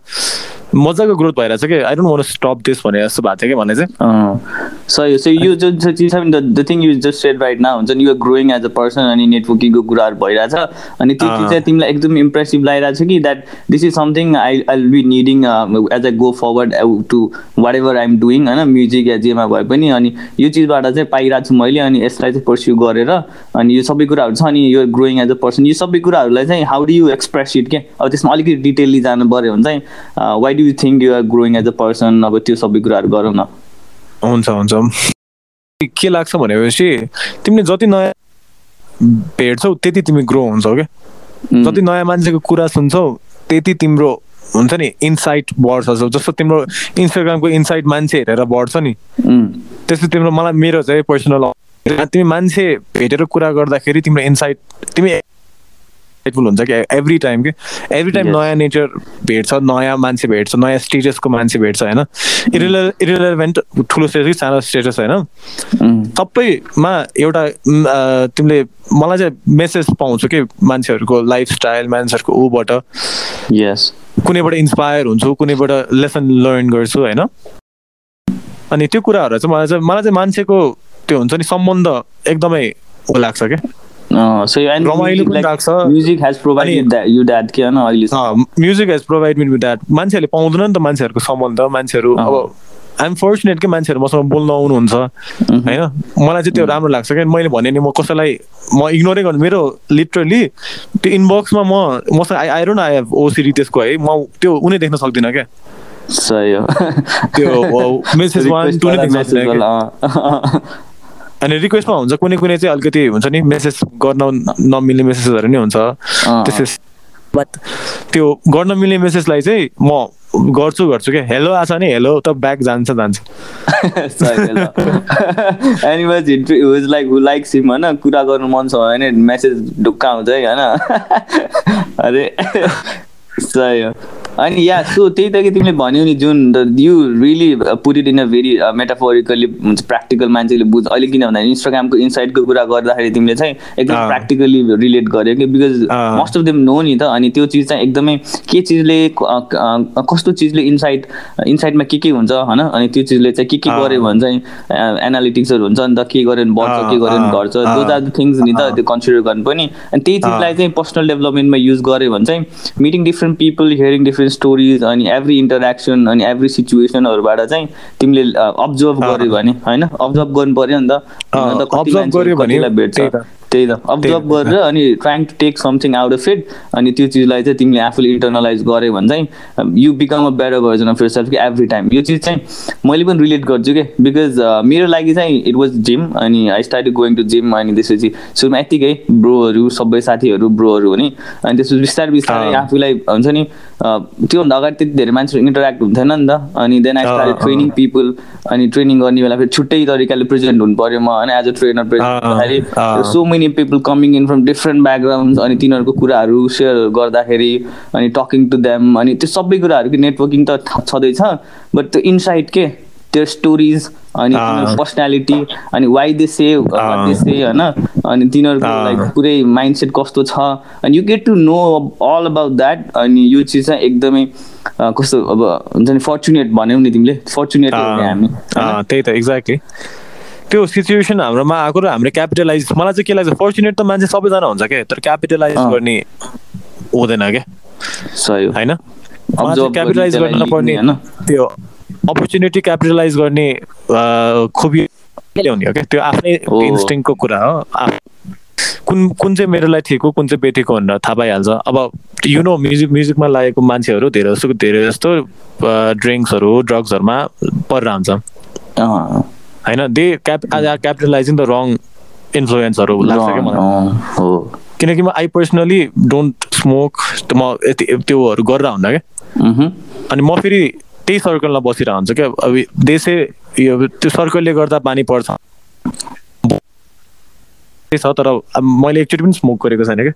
Speaker 1: मजाको ग्रोथ भइरहेछ कि? I don't want stop this भने जस्तो भएको थियो कि मलाई चाहिँ
Speaker 2: अँ। सही सो यो जुन चाहिँ चिज छ नि the thing you just said right now हुन्छ नि you growing as a person अनि नेटवर्किङको कुराहरू भइरहेछ। अनि त्यो चिज। चाहिँ तिमीलाई एकदम इम्प्रेसिभ लागिरहेको छ कि that this is something I I be needing as a go forward to whatever I'm doing होइन म्युजिक या जेमा भए पनि। अनि यो चिजबाट चाहिँ पाइरहेको छु मैले अनि यसलाई चाहिँ पर्स्यु गरेर। अनि यो सबै कुराहरू छ अनि यो ग्रोइङ एज अ पर्सन यो सबै कुराहरूलाई चाहिँ how do you express it के? अब त्यसमा अलिकति डिटेलली जानु पऱ्यो भने चाहिँ why do you think you are growing as a person अब त्यो सबै कुराहरू गरौँ न।
Speaker 1: हुन्छ हुन्छ। के लाग्छ भनेपछि तिमीले जति नयाँ भेट्छौ त्यति तिमी ग्रो हुन्छौ क्या जति नयाँ मान्छेको कुरा सुन्छौ त्यति तिम्रो हुन्छ नि इन्साइट बढ्छ जस्तो- तिम्रो इन्स्टाग्रामको इन्साइट मान्छे हेरेर बढ्छ नि। त्यस्तो तिम्रो मलाई मेरो चाहिँ पर्सनल तिमी मान्छे भेटेर कुरा गर्दाखेरि तिम्रो इन्साइट तिमी insightful हुन्छ कि? एभ्री टाइम कि? Every time. नयाँ नेचर भेट्छ नयाँ मान्छे भेट्छ नयाँ स्टेटसको मान्छे भेट्छ होइन? इरिले इरिलेभेन्ट ठुलो स्टेटस कि सानो स्टेटस होइन? सबैमा एउटा तिमीले मलाई चाहिँ मेसेज पाउँछु कि मान्छेहरूको लाइफस्टाइल मान्छेहरूको ऊबाट?
Speaker 2: Yes.
Speaker 1: कुनैबाट इन्सपायर हुन्छु कुनैबाट लेसन लर्न गर्छु होइन? अनि त्यो कुराहरू चाहिँ मलाई चाहिँ मलाई चाहिँ मान्छेको त्यो हुन्छ नि सम्बन्ध एकदमै लाग्छ क्या रमाइलो पनि लाग्छ। अनि-
Speaker 2: that you that के होइन अहिले
Speaker 1: music has provide with that मान्छेहरूले पाउँदैन नि त मान्छेहरूको सम्बन्ध मान्छेहरू। अब आइएम फर्चुनेट कि मान्छेहरू मसँग बोल्न आउनुहुन्छ होइन? मलाई चाहिँ त्यो राम्रो लाग्छ क्या। मैले भने नि म कसैलाई म इग्नोरै गर्नु। मेरो लिटरली त्यो इनबक्समा म मसँग आई आइरहनु आई हेभ ओसिडी त्यसको है। म त्यो उनी देख्न सक्दिनँ क्या।
Speaker 2: सही हो।
Speaker 1: त्यो मेसेज वान टू नै देख्न सक्दिनँ। अनि रिक्वेस्टमा हुन्छ कुनै कुनै चाहिँ अलिकति हुन्छ नि मेसेज गर्न नमिल्ने मेसेजहरू नै हुन्छ। त्यसै बट त्यो गर्न मिल्ने मेसेजलाई चाहिँ म गर्छु गर्छु क्या। हेलो आछ नि हेलो त ब्याक जान्छ जान्छ।
Speaker 2: हो। Into- he was like, who likes him, होइन? कुरा गर्नु मन छ भने मेसेज ढुक्का हुन्छ है होइन? अरे। सही हो। अनि या सो त्यही त कि तिमीले भन्यौ नि जुन you really put it in a very metaphorically हुन्छ प्र्याक्टिकल मान्छेले बुझ अहिले किन भन्दा इन्स्टाग्रामको इन्साइडको कुरा गर्दाखेरि तिमीले चाहिँ एकदम। प्र्याक्टिकली रिलेट गर्यो कि because. Most of them know नि त अनि त्यो चिज चाहिँ एकदमै के चिजले कस्तो चिजले इन्साइट इन्साइटमा के के हुन्छ होइन अनि त्यो चिजले चाहिँ के के। गर्यो भने चाहिँ एनालिटिक्सहरू हुन्छ नि त के गर्यो भने बढ्छ के गर्यो भने घट्छ दोज आर द थिङ्स नि त त्यो कन्सिडर गर्नुपर्ने अनि त्यही चिजलाई चाहिँ पर्सनल डेभलपमेन्टमा युज गर्यो भने चाहिँ meeting different people hearing different stories अनि एभ्री इन्टरेक्सन अनि एभ्री सिचुएसनहरूबाट चाहिँ तिमीले अब्जर्भ। गर्यो भने होइन? अब्जर्भ गर्नु पर्यो नि त। भेट्छ।
Speaker 1: त्यही त।
Speaker 2: अब्जर्भ। गरेर अनि trying to take something out of it अनि त्यो चिजलाई चाहिँ तिमीले आफूले इन्टरनलाइज गर्यो भने चाहिँ you become a better version of yourself कि एभ्री टाइम यो चिज चाहिँ मैले पनि रिलेट गर्छु कि बिकज मेरो लागि चाहिँ इट वाज जिम अनि I start going to gym अनि त्यसपछि सुरुमा यत्तिकै ब्रोहरू सबै साथीहरू ब्रोहरू हुने अनि त्यसपछि बिस्तारै बिस्तारै। आफूलाई हुन्छ नि त्योभन्दा अगाडि त्यति धेरै मान्छेहरू इन्टरेक्ट हुन्थेन नि त अनि then I start. Training people अनि ट्रेनिङ गर्ने बेला फेरि छुट्टै तरिकाले प्रेजेन्ट हुनु पऱ्यो म होइन as a trainer present. So many people coming in from different background अनि तिनीहरूको कुराहरू सेयर गर्दाखेरि अनि टकिङ टु देम अनि त्यो सबै कुराहरू कि नेटवर्किङ त छँदैछ बट त्यो इन्साइट के? त्यो स्टोरिज अनि। पर्सनालिटी अनि why they say. They say होइन? अनि तिनीहरूको। लाइक पुरै माइन्डसेट कस्तो छ? अनि you get to know all about that अनि यो चिज चाहिँ एकदमै कस्तो अब हुन्छ नि फर्चुनेट भन्यौ नि तिमीले। फर्चुनेट हामी
Speaker 1: त्यही त एक्ज्याक्टली त्यो सिचुएसन हाम्रोमा आएको र हामीले क्यापिटलाइज मलाई चाहिँ के लाग्छ फर्चुनेट त मान्छे सबैजना हुन्छ क्या तर क्यापिटलाइज। गर्ने हुँदैन क्या
Speaker 2: सही हो।
Speaker 1: होइन? क्यापिटलाइज
Speaker 2: गर्ने,
Speaker 1: पर्ने त्यो अपर्च्युनिटी क्यापिटलाइज गर्ने खुबी ल्याउने हो क्या त्यो आफ्नै। इन्स्टिङको कुरा हो। कुन कुन चाहिँ मेरो लागि ठिक हो कुन चाहिँ बेठिक हो भनेर थाहा पाइहाल्छ। अब यु नो म्युजिक म्युजिकमा लागेको मान्छेहरू धेरै जस्तो धेरै जस्तो ड्रिङ्क्सहरू ड्रग्सहरूमा परेर हुन्छ होइन they cap capitalising the wrong इन्फ्लुएन्सहरू लाग्छ क्या मलाई।
Speaker 2: हो।
Speaker 1: किनकि म आई पर्सनली डोन्ट स्मोक म यति त्योहरू गरेर हुन्न क्या। अनि म फेरि त्यही सर्कलमा बसिरहेको हुन्छ क्या। अब देशे यो त्यो सर्कलले गर्दा बानी पर्छ। त्यही छ तर अब मैले एकचोटि पनि स्मोक गरेको छैन क्या।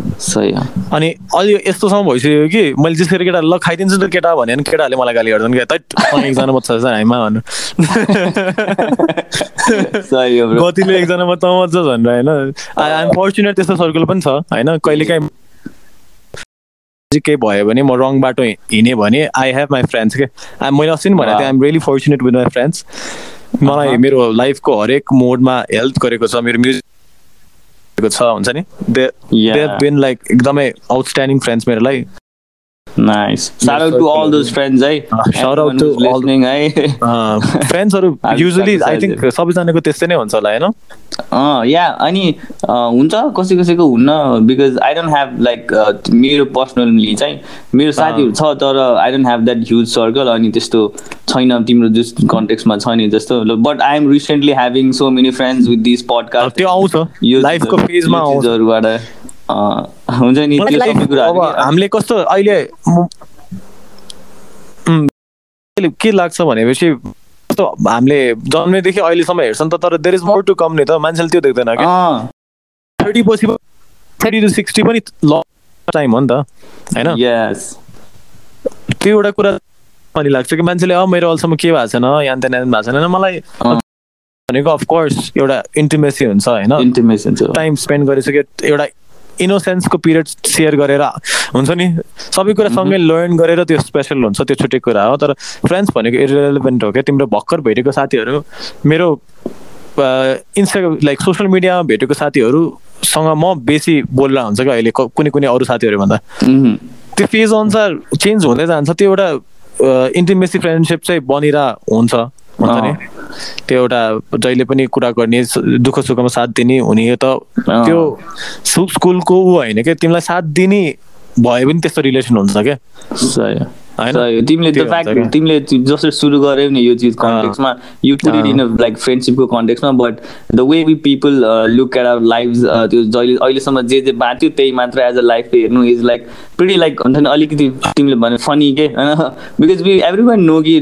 Speaker 2: सही
Speaker 1: अनि अलि यस्तोसम्म भइसक्यो कि मैले त्यसरी केटा ल खाइदिन्छु त केटा भने नि केटाहरूले मलाई गाली गर्छन् क्या तैट एकजना मात्र छ हामीमा भन्नु. कतिले एकजना मात्र मजा भनेर होइन? आइएम फर्चुनेट त्यस्तो सर्कल पनि छ होइन? कहिले काहीँ केही भयो भने म रङ बाटो हिँडेँ भने आई हेभ माई फ्रेन्ड्स के मैले अस्ति नि भनेको थिएँ I'm really fortunate with my friends मलाई। मेरो लाइफको हरेक मोडमा हेल्प गरेको छ मेरो म्युजिक छ हुन्छ नि? दे बिन लाइक एकदमै आउटस्ट्यान्डिङ फ्रेन्ड्स मेरो लागि
Speaker 2: Nice. Shout out to all those friends, eh?
Speaker 1: Uh, shout out to all-
Speaker 2: listening, eh?
Speaker 1: I
Speaker 2: beside
Speaker 1: think सबैजनाको त्यस्तै नै हुन्छ होला होइन
Speaker 2: अँ या अनि हुन्छ कसै कसैको हुन्न because I don't have like मेरो पर्सनली चाहिँ मेरो साथीहरू छ तर I don't have that huge circle अनि त्यस्तो छैन तिम्रो जस कन्टेक्समा छ नि जस्तो but I am recently having so many friends with this podcast
Speaker 1: त्यो आउँछ। लाइफको फेजमा आउँछ।
Speaker 2: चिजहरूबाट। अँ, हुन्छ नि त्यो सबै कुराहरू
Speaker 1: हामीले कस्तो अहिले के लाग्छ भनेपछि कस्तो हामीले जन्मेदेखि अहिलेसम्म हेर्छ नि त तर there is more to come नि त मान्छेले त्यो देख्दैन कि थर्टी पछि थर्टी टु सिक्सटी पनि ल टाइम हो नि त होइन?
Speaker 2: यस
Speaker 1: त्यो एउटा कुरा अनि लाग्छ कि मान्छेले अब मेरो अहिलेसम्म के भएको छैन यहाँ त्यहाँ भएको छैन मलाई। भनेको अफकोर्स एउटा इन्टिमेसी हुन्छ होइन? टाइम स्पेन्ड गरिसक्यो एउटा इनोसेन्सको पिरियड सेयर गरेर हुन्छ नि? सबै कुरा सँगै लर्न गरेर त्यो स्पेसल हुन्छ त्यो छुट्टै कुरा हो। तर फ्रेन्ड्स भनेको इरेलेभेन्ट हो क्या। तिम्रो भर्खर भेटेको साथीहरू मेरो इन्स्टा लाइक सोसियल मिडियामा भेटेको साथीहरूसँग म बेसी बोल्न हुन्छ क्या अहिले कुनै कुनै अरू साथीहरूभन्दा।
Speaker 2: मह्म।
Speaker 1: त्यो फेज अनुसार चेन्ज हुँदै जान्छ। त्यो एउटा इन्टिमेसी फ्रेन्डसिप चाहिँ बनिर हुन्छ हुन्छ नि? त्यो एउटा जहिले पनि कुरा गर्ने दुःख सुखमा साथ दिने हुने त। त्यो स्कुलको ऊ होइन क्या तिमीलाई साथ दिने भए पनि त्यस्तो रिलेसन हुन्छ क्या
Speaker 2: तिमीले द फ्याक्ट। तिमीले जसरी सुरु गर्यौ नि यो चिज कन्टेक्समा you put it in like फ्रेन्डसिपको कन्टेक्समा but the way we people look at our life त्यो जहिले अहिलेसम्म जे जे बाँच्यो त्यही मात्र एज अ लाइफ हेर्नु इज लाइक प्रिटी लाइक हुन्छ नि अलिकति तिमीले भने फनी के होइन? Because we everyone know कि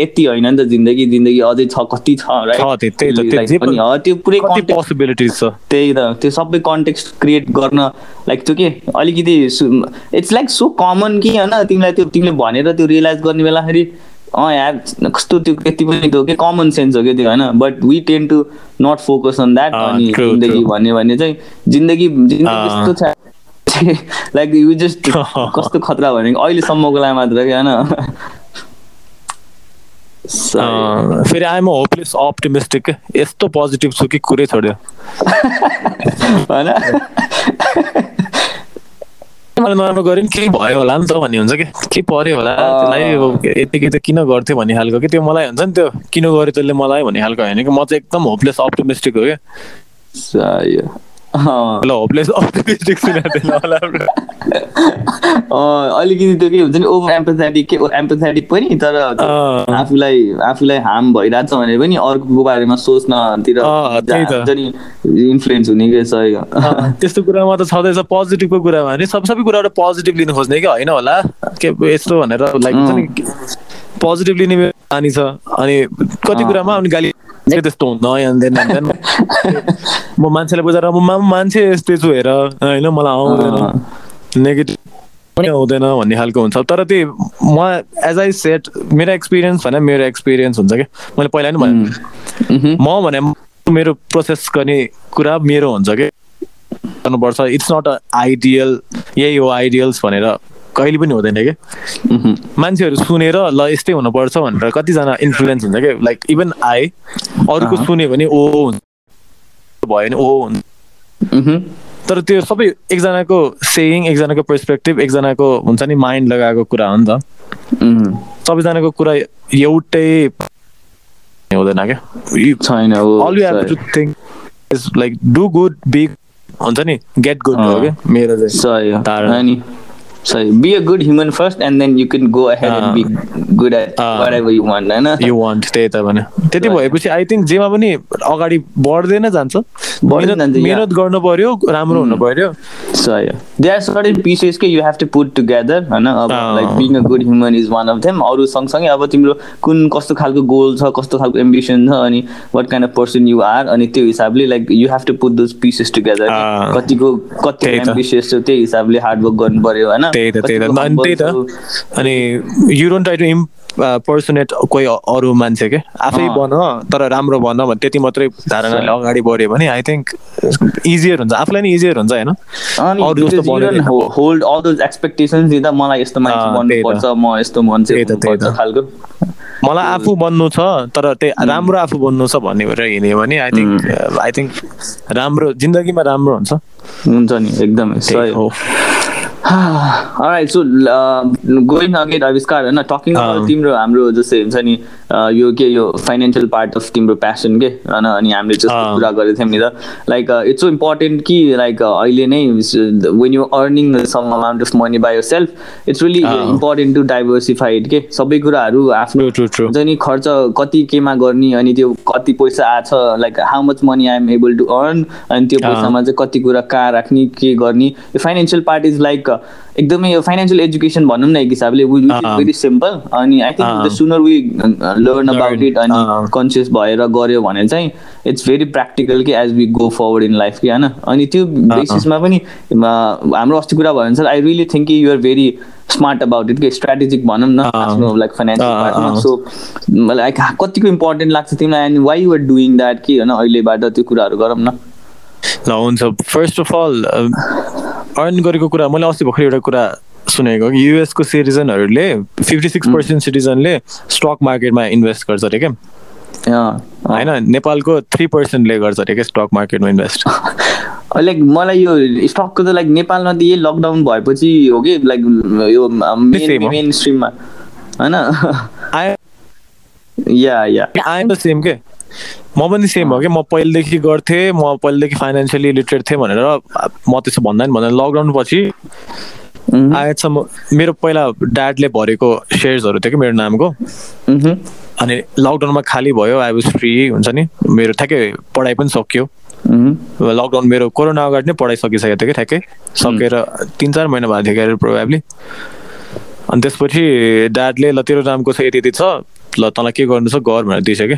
Speaker 2: यति होइन नि त जिन्दगी जिन्दगी अझै छ कति छ
Speaker 1: त, त्यो
Speaker 2: पुरै
Speaker 1: पोसिबिलिटिज छ।
Speaker 2: त्यही त त्यो सबै कन्टेक्स्ट क्रिएट गर्न लाइक त्यो के अलिकति इट्स लाइक सो कमन कि होइन तिमीलाई त्यो तिमीले भनेर त्यो रियलाइज गर्ने बेलाखेरि अँ यार कस्तो त्यो यति पनि त्यो के कमन सेन्स हो क्या त्यो होइन but we tend to not focus on that अनि जिन्दगी. भन्यो भने चाहिँ जिन्दगी जिन्दगी
Speaker 1: अँ।
Speaker 2: यस्तो छ लाइक यु जस्ट कस्तो खतरा भनेको अहिलेसम्मको लागि मात्र क्या होइन।
Speaker 1: अँ, फेरि आइम होपलेस अप्टिमिस्टिक यस्तो पोजिटिभ छु कि कुरै छोड्यो
Speaker 2: होइन
Speaker 1: मैले नराम्रो गरेँ नि केही भयो होला नि त भन्ने हुन्छ कि? के पर्यो होला? त्यसलाई यतिकै त किन गर्थ्यो भन्ने खालको कि त्यो मलाई हुन्छ नि त्यो किन गर्यो त्यसले मलाई भन्ने खालको होइन कि? म चाहिँ एकदम होपलेस अप्टिमिस्टिक हो क्या होपलेस
Speaker 2: अलिकति त्यो के हुन्छ नि ओभर एम्पथेटिक के एम्पथेटिक पनि तर। आफूलाई आफूलाई हार्म भइरहेछ भने पनि अर्कोको बारेमा सोच्नतिर इन्फ्लुएन्स हुने कि सही
Speaker 1: त्यस्तो कुरामा त छँदैछ पोजिटिभको कुरामा भने सब सबै कुराबाट पोजिटिभ लिनु खोज्ने कि होइन होला? के यस्तो भनेर लाइक पोजिटिभ लिने बानी छ अनि कति। कुरामा अनि गाली त्यस्तो हुन्न। म मान्छेलाई बुझाएर म मान्छे यस्तै छु हेर होइन मलाई आउँदैन नेगेटिभ पनि आउँदैन भन्ने खालको हुन्छ तर त्यो म एज आई सेट मेरो एक्सपिरियन्स भने मेरो एक्सपिरियन्स हुन्छ क्या मैले पहिला नि भने। म भने मेरो प्रोसेस गर्ने कुरा मेरो हुन्छ कि गर्नुपर्छ इट्स नट अ आइडियल यही हो आइडियल्स भनेर कहिले पनि हुँदैन कि?
Speaker 2: मह्म।
Speaker 1: मान्छेहरू सुनेर ल यस्तै हुनुपर्छ भनेर कतिजना इन्फ्लुएन्स हुन्छ कि? लाइक इभन आई अरूको। सुन्यो भने ओ हुन्छ। भयो भने ओ हुन्छ। तर त्यो सबै एकजनाको सेयिङ एकजनाको पर्सपेक्टिभ एकजनाको हुन्छ नि माइन्ड लगाएको कुरा हो नि त। सबैजनाको कुरा एउटै हुँदैन क्या
Speaker 2: छैन
Speaker 1: like do good be हुन्छ नि गेट गुड हो। क्या मेरो चाहिँ
Speaker 2: सही be a good human first and then you can go ahead and be good at
Speaker 1: uh.
Speaker 2: Whatever you want होइन
Speaker 1: यु वान्ट त्यही त भने। त्यति. भएपछि आई थिङ्क जेमा पनि अगाडि बढ्दै नै जान्छ मिहिनेत गर्नु पर्यो राम्रो हुनु पर्यो।
Speaker 2: सही दे आर सर्टेन पिसेस के you have to put together होइन अब। Like being a good human is one of them अरू सँगसँगै अब तिम्रो कुन कस्तो खालको गोल छ कस्तो खालको एम्बिसन छ अनि what kind of person you are अनि त्यो हिसाबले like you have to put those pieces together. कतिको कति। एम्बिसियस छ त्यही हिसाबले हार्डवर्क गर्नु पर्यो होइन
Speaker 1: त्यही त त्यही त। अनि त्यही त। अनि you don't try to impersonate कोही अरू मान्छे के? आफै। बन तर राम्रो बन भने त्यति मात्रै धारणाले अगाडि बढ्यो भने आई थिङ्क इजियर हुन्छ। आफूलाई नै इजियर हुन्छ होइन?
Speaker 2: होल्ड अल दोज एक्सपेक्टेसन्स दिँदा मलाई यस्तो मान्छे। बन्नुपर्छ म यस्तो मान्छे। खालको।
Speaker 1: मलाई आफू बन्नु छ तर त्यही राम्रो आफू बन्नु छ भन्ने भएर हिँड्यो भने आई थिङ्क आई थिङ्क राम्रो जिन्दगीमा राम्रो हुन्छ।
Speaker 2: हुन्छ नि एकदमै सही
Speaker 1: हो।
Speaker 2: alright so गोइङ अगेन आविष्कार होइन टकिङ
Speaker 1: अँ।
Speaker 2: तिम्रो हाम्रो जस्तै हुन्छ नि यो के यो फाइनेन्सियल पार्ट अफ तिम्रो प्यासन के होइन अनि हामीले जस्तो। कुरा गरेको थियौँ नि त लाइक इट्स सो इम्पोर्टेन्ट कि लाइक अहिले नै when you earning some amount of money by yourself it's really. Important to diversified के सबै कुराहरू आफ्नो. हुन्छ नि खर्च कति केमा गर्ने अनि त्यो कति पैसा आछ like how much money I am able to earn अनि त्यो। पैसामा चाहिँ कति कुरा कहाँ राख्ने के गर्ने यो फाइनेन्सियल पार्ट इज लाइक एकदमै यो फाइनेन्सियल एजुकेसन भनौँ न एक हिसाबले। भेरी सिम्पल अनि I think the. Sooner we learn about it. अनि कन्सियस भएर गऱ्यो भने चाहिँ इट्स भेरी प्र्याक्टिकल कि as we go forward in life कि होइन अनि त्यो बेसिसमा पनि हाम्रो अस्ति कुरा भयो भने सर आई रियली थिङ्क कि you're very smart about it कि स्ट्राटेजिक भनौँ न। आफ्नो लाइक फाइनेन्सियल पार्टमा। सो लाइक कतिको इम्पोर्टेन्ट लाग्छ तिमीलाई and why you're doing that कि होइन अहिलेबाट त्यो कुराहरू गरौँ न
Speaker 1: ल हुन्छ फर्स्ट अफ अल अर्न गरेको कुरा मैले अस्ति भर्खर एउटा कुरा सुनेको कि युएसको सिटिजनहरूले फिफ्टी सिक्स पर्सेन्ट सिटिजनले स्टक मार्केटमा इन्भेस्ट गर्छ अरे क्या। होइन नेपालको थ्री पर्सेन्टले गर्छ अरे क्या स्टक मार्केटमा इन्भेस्ट
Speaker 2: लाइक मलाई यो स्टकको त लाइक नेपालमा त यही लकडाउन भएपछि हो कि लाइक यो। मेन स्ट्रिममा होइन? या या
Speaker 1: द सेम के? म पनि सेम हो कि म पहिलेदेखि गर्थेँ म पहिलेदेखि फाइनेन्सियली लिटरेट थिएँ भनेर म त्यसो भन्दा नि भनेर लकडाउन पछि आएसम्म मेरो पहिला ड्याडले भरेको सेयर्सहरू थियो कि मेरो नामको। अनि लकडाउनमा खाली भयो आई वाज फ्री हुन्छ नि। मेरो ठ्याक्कै पढाइ पनि सकियो। लकडाउन मेरो कोरोना अगाडि नै पढाइ सकिसकेको थियो कि ठ्याक्कै। सकेर तिन चार महिना भएको थियो क्यारे प्रोभाब्ली अनि त्यसपछि ड्याडले ल तेरो नामको छ यति यति छ। ल तँलाई के गर्नु छ गर भनेर दिएछ कि?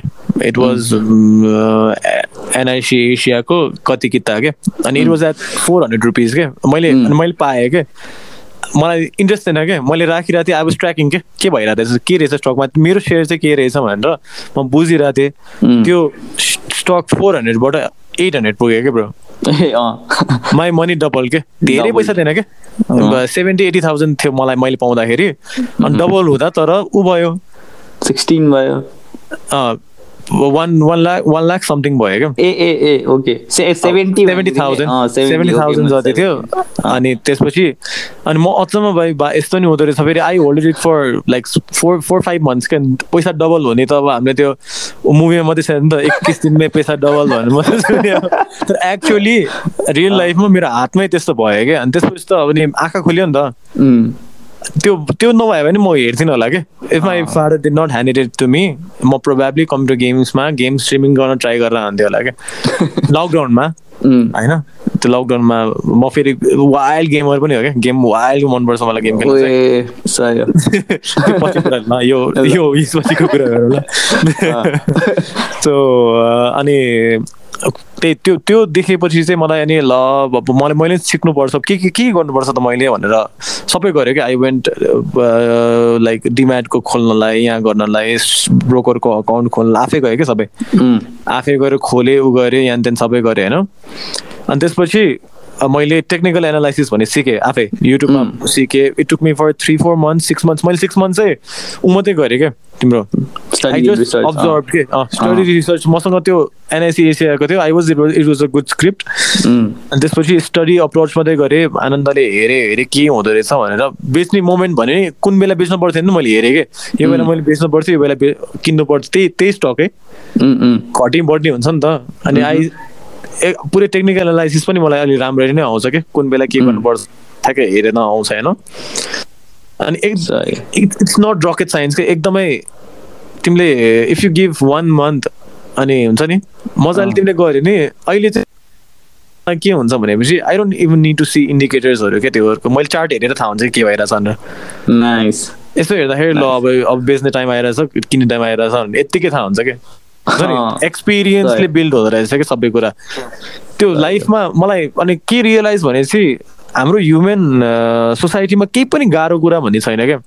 Speaker 1: इट वाज एनआइसी एसियाको कति किता के? अनि it was at four hundred rupees के? मैले मैले पाएँ के? मलाई इन्ट्रेस्ट थिएन क्या मैले राखिरहेको थिएँ आई वाज ट्र्याकिङ के? के भइरहेको थिएँ के रहेछ स्टकमा मेरो सेयर चाहिँ के रहेछ भनेर म बुझिरहेको थिएँ। त्यो स्टक फोर हन्ड्रेडबाट एट हन्ड्रेड पुग्यो क्या ब्रो माई मनी डबल के? धेरै. पैसा थिएन क्या सेभेन्टी एटी थाउजन्ड थियो मलाई मैले पाउँदाखेरि। अनि डबल हुँदा तर ऊ भयो।
Speaker 2: सिक्सटिन भयो।
Speaker 1: One one lakh one lakh something भयो क्या?
Speaker 2: ए ए ए okay seventy
Speaker 1: seventy thousand seventy thousand जति थियो। अनि त्यसपछि अनि म अचम्म भयो बा यस्तो नि हुँदो रहेछ फेरि I hold it for like four four five months क्या। पैसा डबल हुने त अब हामीले त्यो मुभीमा मात्रै छ नि त। एकतिस दिनमै पैसा डबल भनेर मात्रै सुन्यो तर एक्चुअली रियल लाइफमा मेरो हातमै त्यस्तो भयो क्या। अनि त्यसपछि त अब नि आँखा खुल्यो नि त। त्यो त्यो नभए भने म हेर्थेन होला कि? If my father did not hand it to me म प्रोभाब्ली कम्प्युटर गेम्समा गेम स्ट्रिमिङ गर्न ट्राई गरेर हान्थेँ होला क्या लकडाउनमा होइन? त्यो लकडाउनमा म फेरि वाइल्ड गेमर पनि हो क्या गेम वाइल्ड मनपर्छ मलाई गेम खेल्नु यो यो यसपछिको कुरा गरौँ ल सो अनि त्यही त्यो त्यो देखेपछि चाहिँ मलाई अनि ल अब मलाई मैले सिक्नुपर्छ। के के के गर्नुपर्छ त मैले भनेर सबै गरेँ क्या आई वेन्ट लाइक डिम्याटको खोल्नलाई यहाँ गर्नलाई ब्रोकरको अकाउन्ट खोल्न आफै गएँ क्या सबै? आफै गएर खोलेँ उ गरेँ यहाँ त्यहाँ सबै गरेँ होइन? अनि त्यसपछि मैले टेक्निकल एनालाइसिस भन्ने सिकेँ आफै युट्युबमा सिकेँ। It took me for three four month six months मैले सिक्स मन्थ चाहिँ ऊ मात्रै गरेँ क्या तिम्रो। अब्जर्भ के स्टडी रिसर्च मसँग त्यो एनआइसी एसियाको थियो। I was it it was a good script अनि त्यसपछि स्टडी अप्रोच मात्रै गरेँ। आनन्दले हेरेँ हेरेँ के हुँदो रहेछ भनेर। बेच्ने मोमेन्ट भने कुन बेला बेच्नु पर्थ्यो नि मैले हेरेँ कि। यो बेला मैले बेच्नु पर्थ्यो यो बेला किन्नु पर्थ्यो। त्यही त्यही स्टकै
Speaker 2: उम्,
Speaker 1: घटी बढ्ने हुन्छ नि त। अनि आई पुरै टेक्निकल एनालाइसिस पनि मलाई अलि राम्ररी नै आउँछ कि? कुन बेला के गर्नुपर्छ ठ्याक्कै हेरेर आउँछ होइन? अनि इट्स नट रकेट साइन्स के? एकदमै तिमीले if you give one month अनि हुन्छ नि मजाले तिमीले गऱ्यो नि अहिले चाहिँ के हुन्छ भनेपछि I don't even need to see इन्डिकेटर्सहरू क्या त्योहरूको। मैले चार्ट हेरेर थाहा हुन्छ के भइरहेछ भनेर।
Speaker 2: नाइस
Speaker 1: यसो हेर्दाखेरि ल अब अब बेच्ने टाइम आइरहेछ किन्ने टाइम आइरहेछ भने यत्तिकै थाहा हुन्छ क्या। एक्सपिरियन्सले। बिल्ड हुँदो रहेछ क्या सबै कुरा। त्यो लाइफमा मलाई अनि के रियलाइज भनेपछि हाम्रो ह्युमन सोसाइटीमा केही पनि गाह्रो कुरा भन्ने छैन क्या।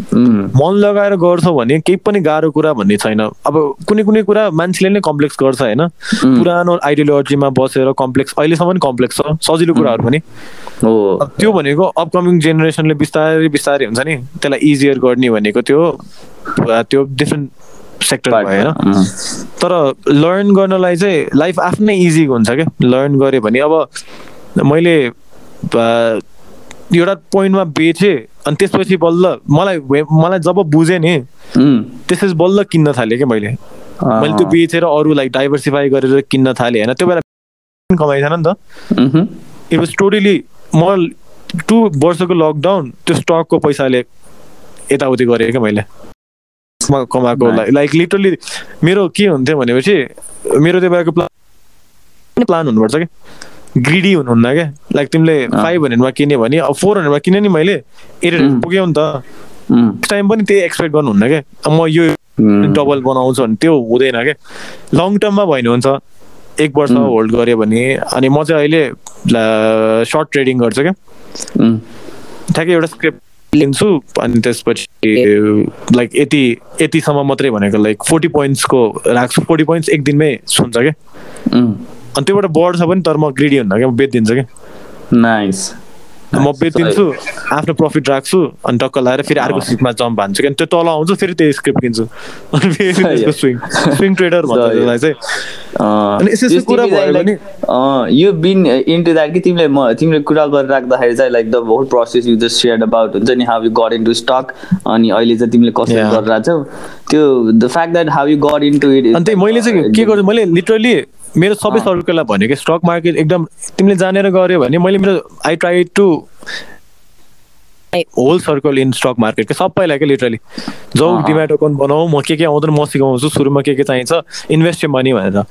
Speaker 1: मन लगाएर गर्छौ भने केही पनि गाह्रो कुरा भन्ने छैन। अब कुनै कुनै कुरा मान्छेले नै कम्प्लेक्स गर्छ होइन? पुरानो आइडियोलोजीमा बसेर कम्प्लेक्स अहिलेसम्म पनि कम्प्लेक्स छ सजिलो कुराहरू पनि।
Speaker 2: हो।
Speaker 1: त्यो भनेको अपकमिङ जेनेरेसनले बिस्तारै बिस्तारै हुन्छ नि। त्यसलाई इजियर गर्ने भनेको त्यो त्यो डिफ्रेन्ट सेक्टर भयो होइन तर लर्न गर्नलाई चाहिँ लाइफ आफ्नै इजी हुन्छ क्या। लर्न गऱ्यो भने अब मैले एउटा पोइन्टमा बेचेँ अनि त्यसपछि बल्ल मलाई मलाई जब बुझेँ नि त्यसपछि बल्ल किन्न थालेँ क्या मैले। मैले त्यो बेचेर अरूलाई डाइभर्सिफाई गरेर किन्न थालेँ होइन? त्यो बेला कमाइथेन नि त। इट वाज टोटली म टु वर्षको लकडाउन त्यो स्टकको पैसाले यताउति गरेँ क्या मैले। म कमाएको. लाइक लिटरली मेरो के हुन्थ्यो भनेपछि मेरो त्यो बेलाको प्लान प्लान हुनुपर्छ क्या। ग्रिडी हुनुहुन्न क्या। लाइक तिमीले फाइभ हन्ड्रेडमा किन्यो भने अब फोर हन्ड्रेडमा किन्यो नि मैले एट हन्ड्रेड. पुग्यो नि त। टाइम पनि त्यही एक्सपेक्ट गर्नुहुन्न क्या। म यो डबल बनाउँछु भने त्यो हुँदैन क्या। लङ टर्ममा भयो भने हुन्छ एक वर्ष. होल्ड गऱ्यो भने अनि म चाहिँ अहिले सर्ट ट्रेडिङ गर्छु क्या। ठ्याक्कै एउटा स्क्रिप्ट लिन्छु अनि त्यसपछि लाइक यति यतिसम्म मात्रै भनेको लाइक फोर्टी पोइन्ट्सको राख्छु। फोर्टी पोइन्ट्स एक दिनमै सुन्छ क्या अनि त्योबाट बढ्छ पनि तर म ग्रिडी हुन्न क्या म बेचिदिन्छु क्या
Speaker 2: नाइस
Speaker 1: म बेचिदिन्छु आफ्नो प्रफिट राख्छु अनि टक्क लगाएर फेरि अर्को स्क्रिप्टमा जम्प हान्छु क्या त्यो तल आउँछु फेरि त्यही स्क्रिप्ट किन्छु। अनि फेरि त्यसको स्विङ स्विङ ट्रेडर भन्छ
Speaker 2: सही।
Speaker 1: त्यसलाई चाहिँ।
Speaker 2: अँ,
Speaker 1: अनि यस्तो यस्तो
Speaker 2: just
Speaker 1: कुरा भयो भने-
Speaker 2: you been into that कि तिमीले म तिमीले कुरा गरेर राख्दाखेरि चाहिँ like the whole process you just share about हुन्छ नि how you got into stock अनि अहिले चाहिँ तिमीले कसरी
Speaker 1: Yeah.
Speaker 2: गरेर छौ त्यो the fact that how you got into it
Speaker 1: अनि त्यही मैले चाहिँ के गर्छु मैले लिटरली मेरो सबै सर्कललाई भनेँ कि स्टक मार्केट एकदम तिमीले जानेर गऱ्यो भने मैले मेरो I try to whole circle in stock market के सबैलाई क्या लिटरली जाउ। डिमाट अकाउन्ट बनाऊ म के के आउँदैन म सिकाउँछु सुरुमा के के चाहिन्छ इन्भेस्ट मनी भनेर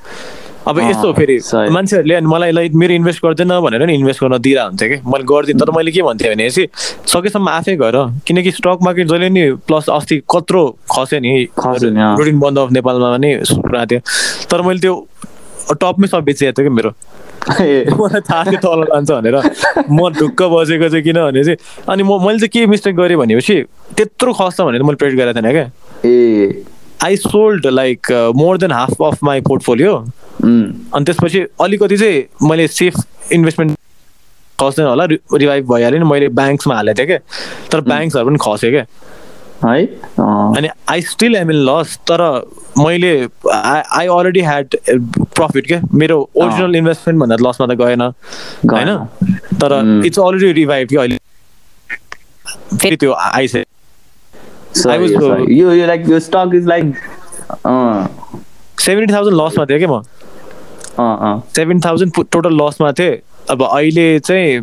Speaker 1: अब यस्तो फेरि। मान्छेहरूले अनि मलाई लाइक मेरो इन्भेस्ट गर्दैन भनेर नि इन्भेस्ट गर्न दिइरह हुन्थ्यो कि मैले गर्दिनँ तर मैले के भन्थेँ भने चाहिँ सकेसम्म आफै गर किनकि स्टक मार्केट जहिले नि प्लस अस्ति कत्रो खस्यो नि। रुटिन बन्द अफ नेपालमा पनि पुरा थियो तर मैले त्यो टपमै सब बेचिएको थियो कि मेरो? मलाई थाहा थियो तल लान्छ भनेर। म ढुक्क बसेको चाहिँ किनभने चाहिँ अनि म मैले चाहिँ के मिस्टेक गरेँ भनेपछि त्यत्रो खस्छ भनेर मैले प्रेड गरेको थिएन क्या।
Speaker 2: ए।
Speaker 1: I sold like more than half of my portfolio अनि त्यसपछि अलिकति चाहिँ मैले सेफ इन्भेस्टमेन्ट खस्दैन होला रिभाइभ भइहाल्यो नि मैले ब्याङ्क्समा हालेको थिएँ क्या। तर ब्याङ्क्सहरू पनि खस्यो क्या।
Speaker 2: है?
Speaker 1: अनि I still am in loss तर मैले आई अलरेडी ह्याड प्रफिट क्या? मेरो ओरिजिनल इन्भेस्टमेन्ट भन्दा लसमा त गएन होइन? तर. इट्स अलरेडी रिभाइभ कि अहिले फेरि त्यो आइसक्यो.
Speaker 2: यो यो लाइक यो stock is like uh.
Speaker 1: Seventy thousand लसमा थिएँ क्या म?
Speaker 2: अँ अँ।
Speaker 1: सेभेन थाउजन्ड टोटल लसमा थिएँ। अब अहिले चाहिँ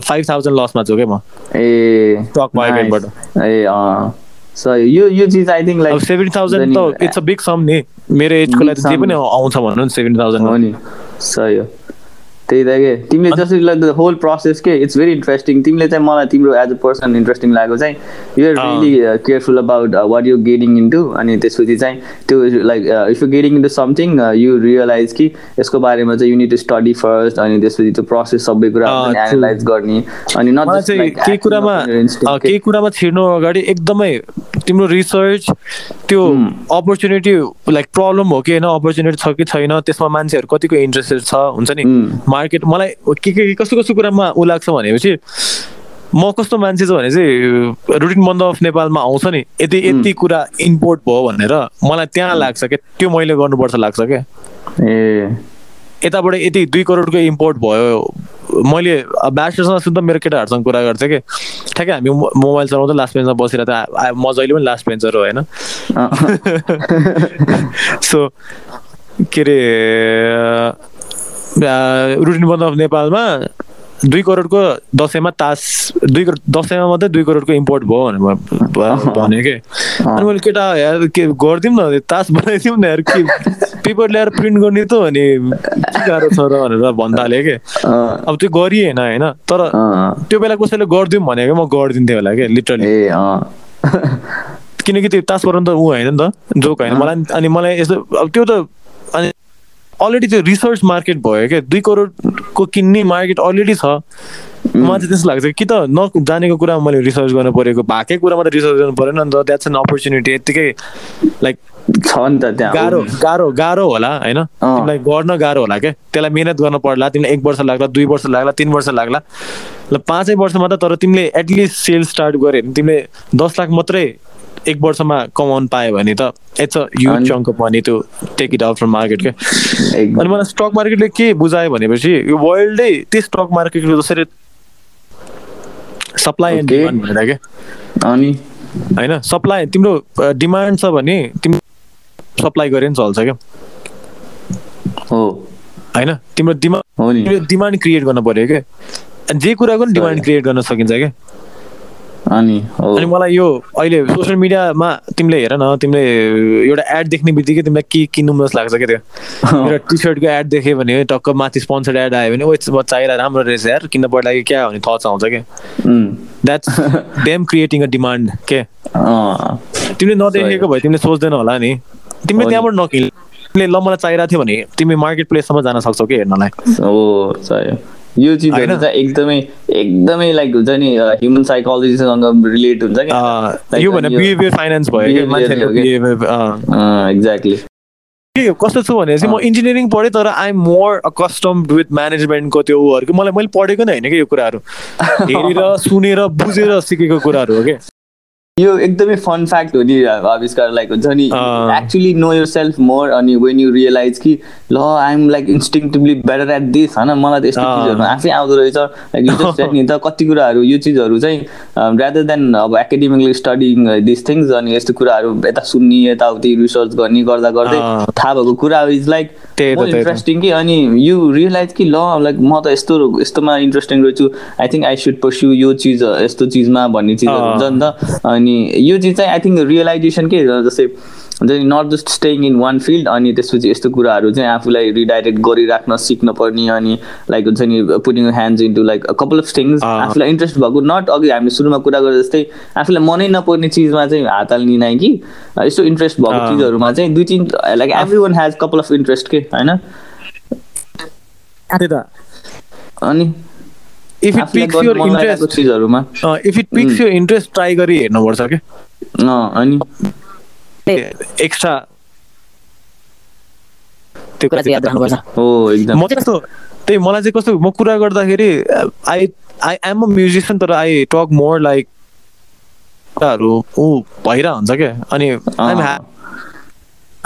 Speaker 1: फाइभ थाउजन्ड लसमा छु क्या म?
Speaker 2: ए
Speaker 1: Stock market बाट।
Speaker 2: nice. ए सही यो यो चिज आई थिङ्क
Speaker 1: अब
Speaker 2: लाइक
Speaker 1: सेभेन्टी थाउजन्ड त इट्स अ बिग सम नि। मेरो एजको लागि जे पनि. आउँछ भनौँ न सेभेन्टी
Speaker 2: हो
Speaker 1: थाउजन्ड
Speaker 2: नि। सही हो त्यही त के तिमीले जसरी लाइक द होल प्रोसेस के इट्स भेरी इन्ट्रेस्टिङ तिमीले चाहिँ मलाई तिम्रो एज अ पर्सन इन्ट्रेस्टिङ लागेको चाहिँ you're
Speaker 1: uh.
Speaker 2: Really careful about what you getting into अनि त्यसपछि चाहिँ त्यो like if you getting into something you realise कि यसको बारेमा चाहिँ you need to study first अनि त्यसपछि त्यो प्रोसेस सबै कुरा. एनालाइज गर्ने अनि
Speaker 1: केही कुरामा केही कुरामा छिर्नु अगाडि एकदमै तिम्रो रिसर्च त्यो अपर्च्युनिटी लाइक प्रब्लम हो कि होइन अपर्च्युनिटी छ कि छैन त्यसमा मान्छेहरू कतिको इन्ट्रेस्टेड छ हुन्छ नि. मार्केट मलाई के के कस्तो कस्तो कुरामा ऊ लाग्छ भनेपछि म कस्तो मान्छे छ भने चाहिँ रुटिन बन्द अफ नेपालमा आउँछ नि यति यति कुरा इम्पोर्ट भयो भनेर मलाई त्यहाँ लाग्छ क्या त्यो मैले गर्नुपर्छ लाग्छ क्या
Speaker 2: ए।
Speaker 1: यताबाट यति दुई करोडको इम्पोर्ट भयो। मैले ब्याचलर्समा सुन्दा मेरो केटाहरूसँग कुरा गर्थेँ कि। ठ्याक्कै हामी मोबाइल चलाउँदा लास्ट बेन्चमा बसेर त आ- आ- म जहिले पनि लास्ट बेन्चर हो होइन? सो के अरे रुटिन बन्द अफ नेपालमा दुई करोडको दसैँमा तास दुई करोड दसैँमा मात्रै दुई करोडको इम्पोर्ट भयो भनेर भने कि? अनि मैले केटा यार के गरिदिउँ न तास बनाइदिउँ न यार के पेपर ल्याएर प्रिन्ट गर्ने त अनि के गाह्रो छ र भनेर भन्दाले कि?
Speaker 2: अँ,
Speaker 1: अब त्यो गरिएन होइन तर त्यो बेला कसैले गरिदिउँ भनेको म गरिदिन्थेँ होला क्या लिटरली किनकि त्यो तास पराउनु त ऊ होइन नि त जोक होइन। मलाई अनि मलाई यस्तो अब त्यो त अनि अलरेडी त्यो रिसर्च मार्केट भयो क्या दुई करोडको किन्ने मार्केट अलरेडी छ। मलाई चाहिँ त्यस्तो लाग्छ कि त नजानेको कुरामा मैले रिसर्च गर्नु परेको भएकै कुरामा त रिसर्च गर्नु परेन नि त। द्याट्स एन अपर्च्युनिटी यत्तिकै लाइक
Speaker 2: छ नि त त्यहाँ।
Speaker 1: गाह्रो गाह्रो गाह्रो होला होइन? तिमीलाई गर्न गाह्रो होला क्या त्यसलाई मिहिनेत गर्न पर्ला तिमीलाई एक वर्ष लाग्ला दुई वर्ष लाग्ला तिन वर्ष लाग्ला। ल पाँचै वर्षमा त तर तिमीले एटलिस्ट सेल स्टार्ट गऱ्यो भने तिमीले दस लाख मात्रै एक वर्षमा कमाउनु पायो भने त इट्स अ युज
Speaker 2: अनि-
Speaker 1: chunk money to take it out from market क्या। अनि मलाई स्टक मार्केटले के बुझायो भनेपछि यो वर्ल्डै त्यो स्टक मार्केटको जसरी सप्लाई एन्ड. डिमान्ड भनेर क्या
Speaker 2: अनि?
Speaker 1: होइन सप्लाई तिम्रो डिमान्ड छ भने तिम्रो सप्लाई गरे पनि चल्छ क्या
Speaker 2: हो।
Speaker 1: होइन तिम्रो डिमान्ड
Speaker 2: नि।
Speaker 1: डिमान्ड क्रिएट गर्नु पर्यो क्या जे कुराको नि डिमान्ड क्रिएट गर्न सकिन्छ क्या
Speaker 2: अनि
Speaker 1: अनि मलाई यो अहिले सोसियल मिडियामा तिमीले हेर न तिमीले एउटा एड देख्ने बित्तिकै तिमीलाई के किन्नु मन लाग्छ क्या त्यो? एउटा टी सर्टको एड देख्यो भने टक्क माथि स्पोन्सर्ड एड आयो भने ओ चाहिरहेको राम्रो रहेछ यार किन्न पर्दाखेरि क्या भने थट्स आउँछ क्या that's them creating a demand के? तिमीले नदेखेको भए तिमीले सोच्दैन होला नि। तिमीले। त्यहाँबाट नकिन। तिमीले ल मलाई चाहिरहेको थियो भने तिमी मार्केट प्लेससम्म जान सक्छौ कि हेर्नलाई?
Speaker 2: हो सही। यो चिजहरू? चाहिँ एकदमै एकदमै लाइक हुन्छ नि ह्युमन साइकोलोजीसँग रिलेट हुन्छ
Speaker 1: अँ, यो भने बिहेभियर फाइनेन्स भयो कि
Speaker 2: एक्ज्याक्टली
Speaker 1: के कस्तो छु भनेपछि म इन्जिनियरिङ पढेँ तर I am more accustomed with म्यानेजमेन्टको त्यो उहरूको मलाई मैले पढेको नै होइन कि यो कुराहरू। हेरेर सुनेर बुझेर सिकेको कुराहरू हो कि
Speaker 2: यो एकदमै फन फ्याक्ट हो नि आविष्कार लाइक हुन्छ नि। Actually know yourself more अनि वेन यु रियलाइज कि ल I'm like instinctively better at this होइन मलाई त यस्तो। चिजहरू आफै आउँदो रहेछ लाइक यु जस्ट सेड नि त कति कुराहरू यो चिजहरू चाहिँ रादर देन अब एकाडेमिकली स्टडिङ दिस थिङ्स अनि यस्तो कुराहरू यता सुन्ने यताउति रिसर्च गर्ने गर्दा गर्दै। थाहा भएको कुरा इज लाइक। इन्ट्रेस्टिङ कि अनि यु रियलाइज कि ल लाइक म त यस्तो यस्तोमा इन्ट्रेस्टिङ रहेछु I think I should pursue यो चिज यस्तो चिजमा भन्ने चिजहरू। हुन्छ नि त अनि यो चिज चाहिँ आई थिङ्क रियलाइजेसन के जस्तै हुन्छ नि not just staying in one field अनि त्यसपछि यस्तो कुराहरू चाहिँ आफूलाई रिडाइरेक्ट गरिराख्न सिक्न पर्ने अनि लाइक हुन्छ नि putting hands into like couple of things. आफूलाई इन्ट्रेस्ट भएको नट अघि हामीले सुरुमा कुरा गरे जस्तै आफूलाई मनै नपर्ने चिजमा चाहिँ हात हाल्ने नै कि यस्तो इन्ट्रेस्ट भएको
Speaker 1: अँ।
Speaker 2: चिजहरूमा चाहिँ दुई तिन like every one has couple of interest के होइन अनि
Speaker 1: if it picks your interest
Speaker 2: चिजहरूमा।
Speaker 1: If it picks your interest try गरी हेर्नुपर्छ क्या
Speaker 2: अँ, अनि?
Speaker 1: एक्स्ट्रा त्यो
Speaker 3: कुरा चाहिँ याद राख्नुपर्छ।
Speaker 2: हो एकदम।
Speaker 1: म चाहिँ कस्तो त्यही मलाई चाहिँ कस्तो म कुरा गर्दाखेरि I I am a musician तर आई टक मोर लाइक कुराहरू ऊ भइरह हुन्छ क्या? अनि।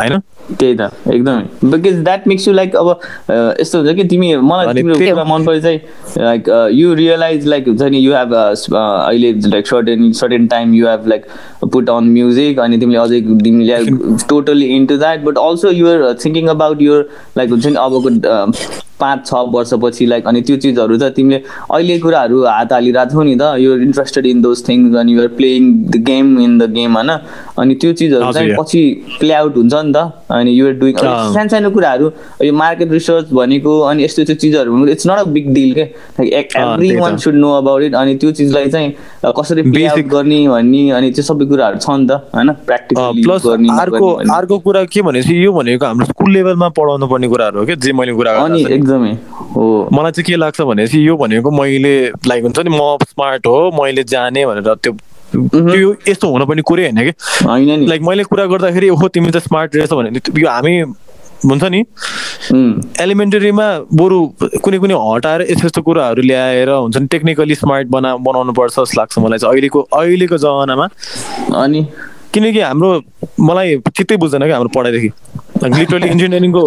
Speaker 1: होइन?
Speaker 2: त्यही त एकदमै। Because that makes you like अब यस्तो हुन्छ कि तिमी मलाई तिम्रो कुरा मन पऱ्यो चाहिँ लाइक यु रियलाइज लाइक हुन्छ नि यु हेभ अहिले like certain certain time you have like put on music अनि तिमीले अझै तिमीले totally into that but also you're thinking about your like हुन्छ नि अबको पाँच छ वर्षपछि लाइक अनि त्यो चिजहरू त तिमीले अहिले कुराहरू हात हालिरहेको छौ नि त you're interested in those things अनि you're playing the game in the game होइन अनि त्यो चिजहरू चाहिँ. पछि प्ले आउट हुन्छ नि त अनि युआर डुइङ। सानो सानो कुराहरू यो मार्केट रिसर्च भनेको अनि यस्तो यस्तो चिजहरू it's not a big deal के like every one. Should know about it अनि त्यो चिजलाई चाहिँ कसरी प्ले आउट गर्ने भन्ने अनि त्यो सबै कुराहरू छ नि त होइन प्र्याक्टिकली गर्ने
Speaker 1: अर्को। अर्को कुरा के भनेपछि यो भनेको हाम्रो स्कुल लेभलमा पढाउनु पर्ने कुराहरू हो क्या जे मैले कुरा नि।
Speaker 2: एकदमै हो।
Speaker 1: मलाई चाहिँ के लाग्छ भनेपछि यो भनेको मैले लाइक हुन्छ नि म स्मार्ट हो मैले जाने भनेर त्यो त्यो यस्तो हुनुपर्ने कुरै होइन कि? लाइक मैले कुरा गर्दाखेरि ओहो तिमी त स्मार्ट रहेछ भने यो हामी हुन्छ नि एलिमेन्टरीमा बरु कुनै कुनै हटाएर यस्तो यस्तो कुराहरू ल्याएर हुन्छ नि टेक्निकली स्मार्ट बना बनाउनु पर्छ जस्तो लाग्छ मलाई चाहिँ अहिलेको अहिलेको जमानामा।
Speaker 2: अनि?
Speaker 1: किनकि हाम्रो मलाई चित्तै बुझ्दैन क्या हाम्रो पढाइदेखि। लिटरली इन्जिनियरिङको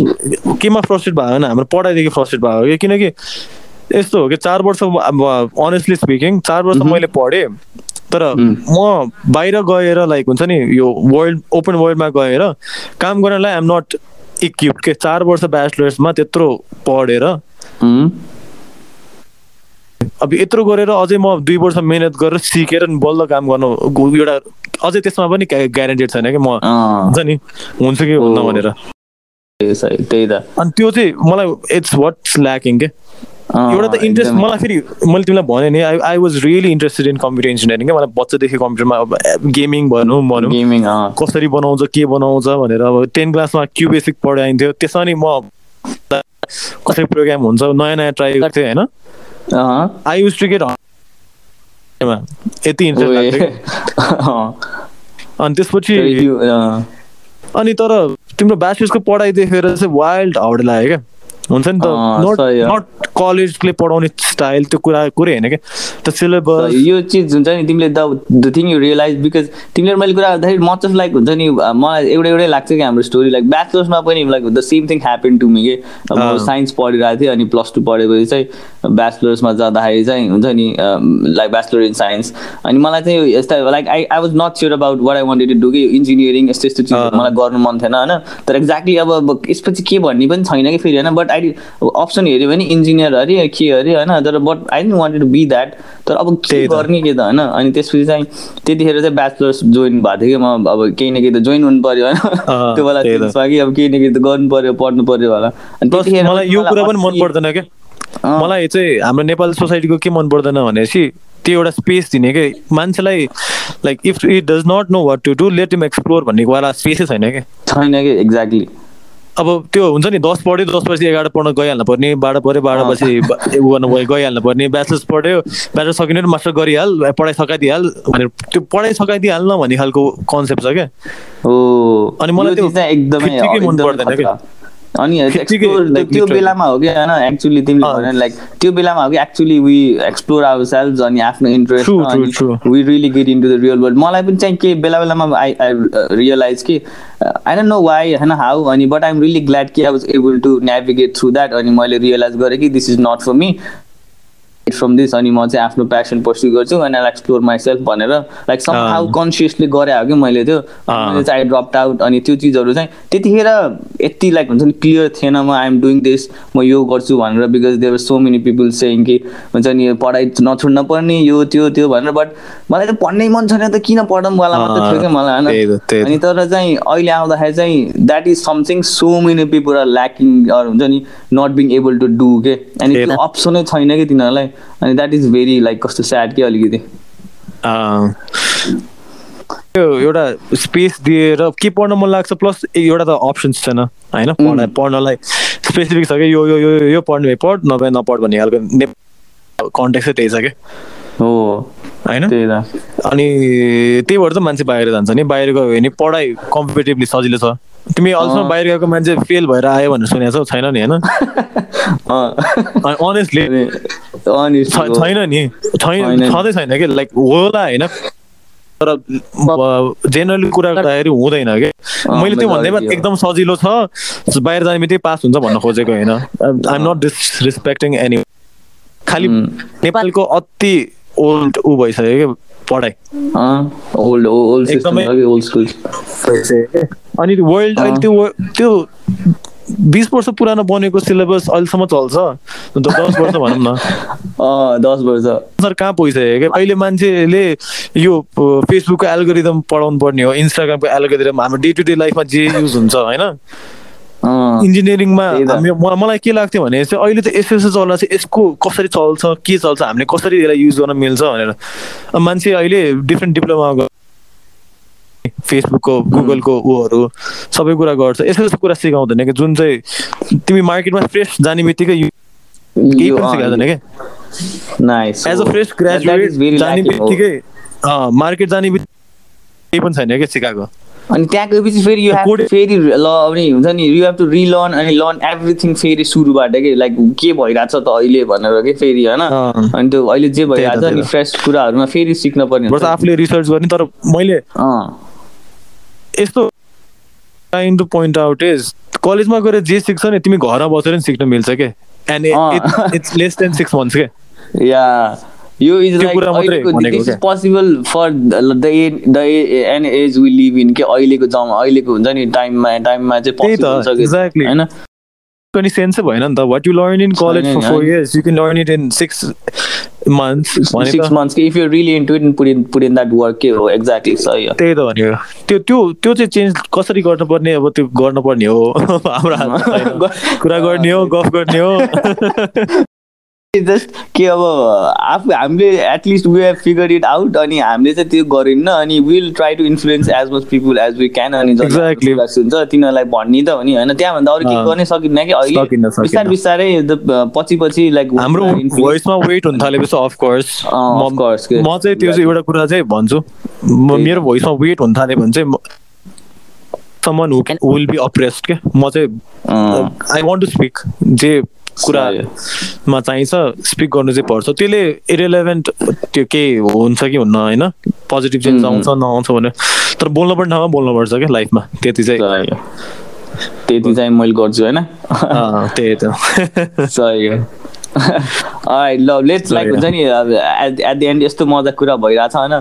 Speaker 1: केमा फ्रस्ट्रेट भयो भने हाम्रो पढाइदेखि फ्रस्ट्रेट भएको कि? किनकि यस्तो हो कि चार वर्ष अनेस्टली स्पिकिङ चार वर्ष मैले पढेँ तर म बाहिर गएर लाइक हुन्छ नि यो वर्ल्ड ओपन वर्ल्डमा गएर काम गर्नलाई आइएम नट इक्विप के? चार वर्ष ब्याचलर्समा त्यत्रो पढेर अब यत्रो गरेर अझै म दुई वर्ष मिहिनेत गरेर सिकेर बल्ल काम गर्नु एउटा अझै त्यसमा पनि ग्यारेन्टेड छैन कि म हुन्छ नि हुन्छ कि हुन्न। भनेर।
Speaker 2: त्यही त।
Speaker 1: अनि त्यो चाहिँ मलाई इट्स वाट्स ल्याकिङ के। एउटा त इन्ट्रेस्ट। मलाई फेरि मैले तिमीलाई भने नि I I was really interested in computer engineering क्या मलाई बच्चादेखि कम्प्युटरमा अब गेमिङ भनौँ भनौँ
Speaker 2: गेमिङ
Speaker 1: कसरी बनाउँछ के बनाउँछ भनेर अब टेन क्लासमा क्यु बेसिक पढाइन्थ्यो। त्यसमा नि म कसरी प्रोग्राम हुन्छ नयाँ नयाँ ट्राई गर्थेँ होइन। आई युज टु गेट यति इन्ट्रेस्ट। अनि त्यसपछि। अनि तर तिम्रो ब्याचलर्सको पढाइ देखेर चाहिँ वाइल्ड हाउडे लाग्यो क्या। हुन्छ नि त? नट। नट कलेजले पढाउने स्टाइल त्यो कुरा कुरै होइन क्या त सिलेबस
Speaker 2: यो चिज हुन्छ नि तिमीले the the thing you realise because तिमीले मैले कुरा गर्दाखेरि मच अफ लाइक हुन्छ नि मलाई एउटै एउटै लाग्छ कि हाम्रो स्टोरी लाइक ब्याचलर्समा पनि like the same thing happen to me के? अब। साइन्स पढिरहेको थिएँ अनि प्लस टू पढेपछि चाहिँ ब्याचलर्समा जाँदाखेरि चाहिँ हुन्छ नि लाइक ब्याचलर इन साइन्स अनि मलाई चाहिँ यस्ता like I I was not sure about what I wanted to do कि? इन्जिनियरिङ यस्तो यस्तो चिजहरू
Speaker 1: अँ।
Speaker 2: मलाई गर्नु मन थिएन होइन? तर एक्ज्याक्टली अब अब यसपछि के भन्ने पनि छैन कि फेरि होइन? बट आई अप्सन हेऱ्यो भने इन्जिनियर अरे के अरे होइन तर but I don't wanted to be that तर अब के। गर्ने के त होइन? अनि त्यसपछि चाहिँ त्यतिखेर चाहिँ ब्याचलर्स जोइन भएको थियो कि म अब केही न केही त जोइन हुनु पर्यो होइन त्यो बेला कि अब केही न केही त गर्नु पर्यो पढ्नु पर्यो होला। अनि त्यतिखेर
Speaker 1: मलाई यो कुरा पनि मन पर्दैन क्या। मलाई चाहिँ हाम्रो नेपाली सोसाइटीको के मन पर्दैन भनेपछि त्यो एउटा स्पेस दिने कि। मान्छेलाई like if it does not know what to do let them explore भन्ने वाला स्पेसै छैन क्या
Speaker 2: छैन कि एक्ज्याक्टली
Speaker 1: अब त्यो हुन्छ नि दस पढ्यो दस पछि एघार पढ्न गइहाल्नु पर्ने बाह्र पढ्यो बाह्र। पछि उ गर्नु गइ- गइहाल्नु पर्ने ब्याचलर्स पढ्यो ब्याचलर सकिने मास्टर गरिहाल पढाइ सकाइदिइहाल भनेर त्यो पढाइ सकाइदिइहाल न भन्ने खालको कन्सेप्ट छ क्या अनि मलाई त्यो
Speaker 2: एकदमै
Speaker 1: मन पर्दैन क्या।
Speaker 2: अनि त्यो। बेलामा हो कि होइन एक्चुली तिमीले। भने लाइक त्यो बेलामा हो कि actually we explore our self अनि आफ्नो interest. We really get into the real world मलाई पनि चाहिँ के बेला बेलामा आई आई रियलाइज कि आई डोन्ट नो वाइ होइन हाउ अनि बट आइम रियली ग्ल्याड कि I was able to navigate through that अनि मैले रियलाइज गरेँ कि this is not for me from this अनि म चाहिँ आफ्नो प्यासन पर्स्यु गर्छु अनि आई एक्सप्लोर माइसेल्फ भनेर लाइक सम हाउ कन्सियसली गरे हो कि मैले त्यो अनि मैले चाहिँ आई ड्रप आउट अनि त्यो चिजहरू चाहिँ त्यतिखेर यति लाइक हुन्छ नि क्लियर थिएन म आइएम डुइङ दिस म यो गर्छु भनेर because there so many people saying कि हुन्छ नि पढाइ नछोड्न पर्ने यो त्यो त्यो भनेर बट मलाई त पढ्नै मन छैन त किन पढौँ वाला मात्रै थियो कि मलाई होइन। अनि तर चाहिँ अहिले आउँदाखेरि चाहिँ that is something so many people are lacking हुन्छ नि not being able to do के अनि त्यो। अप्सनै छैन कि तिनीहरूलाई। अनि द्याट इज भेरी लाइक कस्तो स्याड के अलिकति?
Speaker 1: त्यो एउटा स्पेस दिएर के पढ्न मन लाग्छ प्लस एउटा त अप्सन्स छैन होइन? पढाइ पढ्नलाई स्पेसिफिक छ कि यो यो यो यो पढ्ने भए पढ नभए नपढ भन्ने खालको नेप कन्टेक्स्ट त्यही छ कि?
Speaker 2: हो।
Speaker 1: होइन? अनि त्यही भएर त मान्छे बाहिर जान्छ नि बाहिर गयो भने पढाइ कम्पिटेटिभली सजिलो छ। तिमी अहिलेसम्म बाहिर गएको मान्छे फेल भएर आयो भनेर सुनेको छौ छैन नि होइन। अनेस्टली
Speaker 2: अनि अनि
Speaker 1: छैन नि। छैन। छँदै छैन कि? लाइक होला होइन? तर जेनरली कुरा गर्दाखेरि हुँदैन कि? मैले त्यो भन्दैमा। एकदम सजिलो छ। बाहिर जाने बित्तिकै पास हुन्छ भन्न खोजेको होइन? I'm not disrespecting any खालि. नेपालको अति ओल्ड ऊ भइसक्यो कि? पढाइ। अनि वर्ल्ड अहिले त्यो त्यो बिस वर्ष पुरानो बनेको सिलेबस अहिलेसम्म चल्छ? दस वर्ष भनौँ न।
Speaker 2: दस वर्ष।
Speaker 1: सर कहाँ पुगिसक्यो क्या? अहिले मान्छेले यो फेसबुकको एल्गोरिदम पढाउनु पर्ने हो इन्स्टाग्रामको एल्गोरिदम हाम्रो डे टु डे लाइफमा जे युज हुन्छ होइन? इन्जिनियरिङमा मलाई के लाग्थ्यो भने चाहिँ अहिले त यस्तो यस्तो चल्दा चाहिँ यसको कसरी चल्छ के चल्छ हामीले कसरी यसलाई युज गर्न मिल्छ भनेर। मान्छे अहिले डिफ्रेन्ट डिप्लोमा फेसबुकको गुगलको ऊहरू सबै कुरा गर्छ यस्तो यस्तो कुरा सिकाउँदैन कि जुन चाहिँ तिमी मार्केटमा फ्रेस जाने बित्तिकै. एज अ फ्रेस ग्रेजुएट जाने
Speaker 2: हो।
Speaker 1: बित्तिकै मार्केट जाने बित्तिकै पनि छैन क्या सिकाएको
Speaker 2: अनि त्यहाँ गएपछि फेरि यु हेभ फेरि ल अनि हुन्छ नि यु हेभ टु रिलर्न अनि लर्न एभ्रिथिङ फेरि सुरुबाट के लाइक के भइरहेछ त अहिले भनेर के फेरि होइन। अनि त्यो अहिले जे भइरहेछ
Speaker 1: त्यही
Speaker 2: नि
Speaker 1: त।
Speaker 2: फ्रेस कुराहरूमा फेरि सिक्न पर्ने।
Speaker 1: आफूले रिसर्च गर्ने तर मैले यस्तो time to point out is कलेजमा गएर जे सिक्छ नि तिमी घरमा बसेर नि सिक्न मिल्छ के? And it's less than six months के?
Speaker 2: या। यो is like is possible for the the an age we live in के अहिलेको जमा अहिलेको हुन्छ नि टाइममा टाइममा चाहिँ पोसिबल
Speaker 1: एक्ज्याक्टली
Speaker 2: हैन
Speaker 1: कुनै सेन्सै भएन नि त। What you learn in college for
Speaker 2: 4
Speaker 1: years you can learn it in
Speaker 2: 6
Speaker 1: त्यही त भनेको। त्यो त्यो त्यो चाहिँ चेन्ज कसरी गर्नुपर्ने? अब त्यो गर्नुपर्ने हो। हाम्रो। कुरा गर्ने हो गफ गर्ने हो।
Speaker 2: जस्ट के अब आफू हामीले at least we have figure it out अनि हामीले चाहिँ त्यो गरिन्न अनि will try to influence as much people as we can अनि हुन्छ तिनीहरूलाई भन्ने त हो नि होइन। त्यहाँभन्दा अरू
Speaker 1: अँ।
Speaker 2: गर्नै सकिन्न कि? अहिले। बिस्तारै बिस्तारै पछि पछि लाइक
Speaker 1: हाम्रो भोइसमा वेट हुन थालेपछि अफ कोर्स
Speaker 2: अँ, of course, के-
Speaker 1: म चाहिँ त्यो चाहिँ एउटा कुरा चाहिँ भन्छु। मेरो भोइसमा वेट हुन थाल्यो भने चाहिँ someone who will be oppressed के म चाहिँ आई वान्ट टु स्पिक जे कुरामा चाहिन्छ स्पिक गर्नु चाहिँ पर्छ। त्यसले इरेलेभेन्ट त्यो केही हुन्छ कि हुन्न होइन? पोजिटिभ चेन्ज आउँछ नआउँछ भने तर बोल्नुपर्ने ठाउँमा बोल्नुपर्छ क्या लाइफमा त्यति चाहिँ।
Speaker 2: त्यति चाहिँ मैले गर्छु होइन?
Speaker 1: त्यही त।
Speaker 2: सही। हो ल लेट्स लाइक हुन्छ नि एट एट द एन्ड यस्तो मजा कुरा भइरहेछ होइन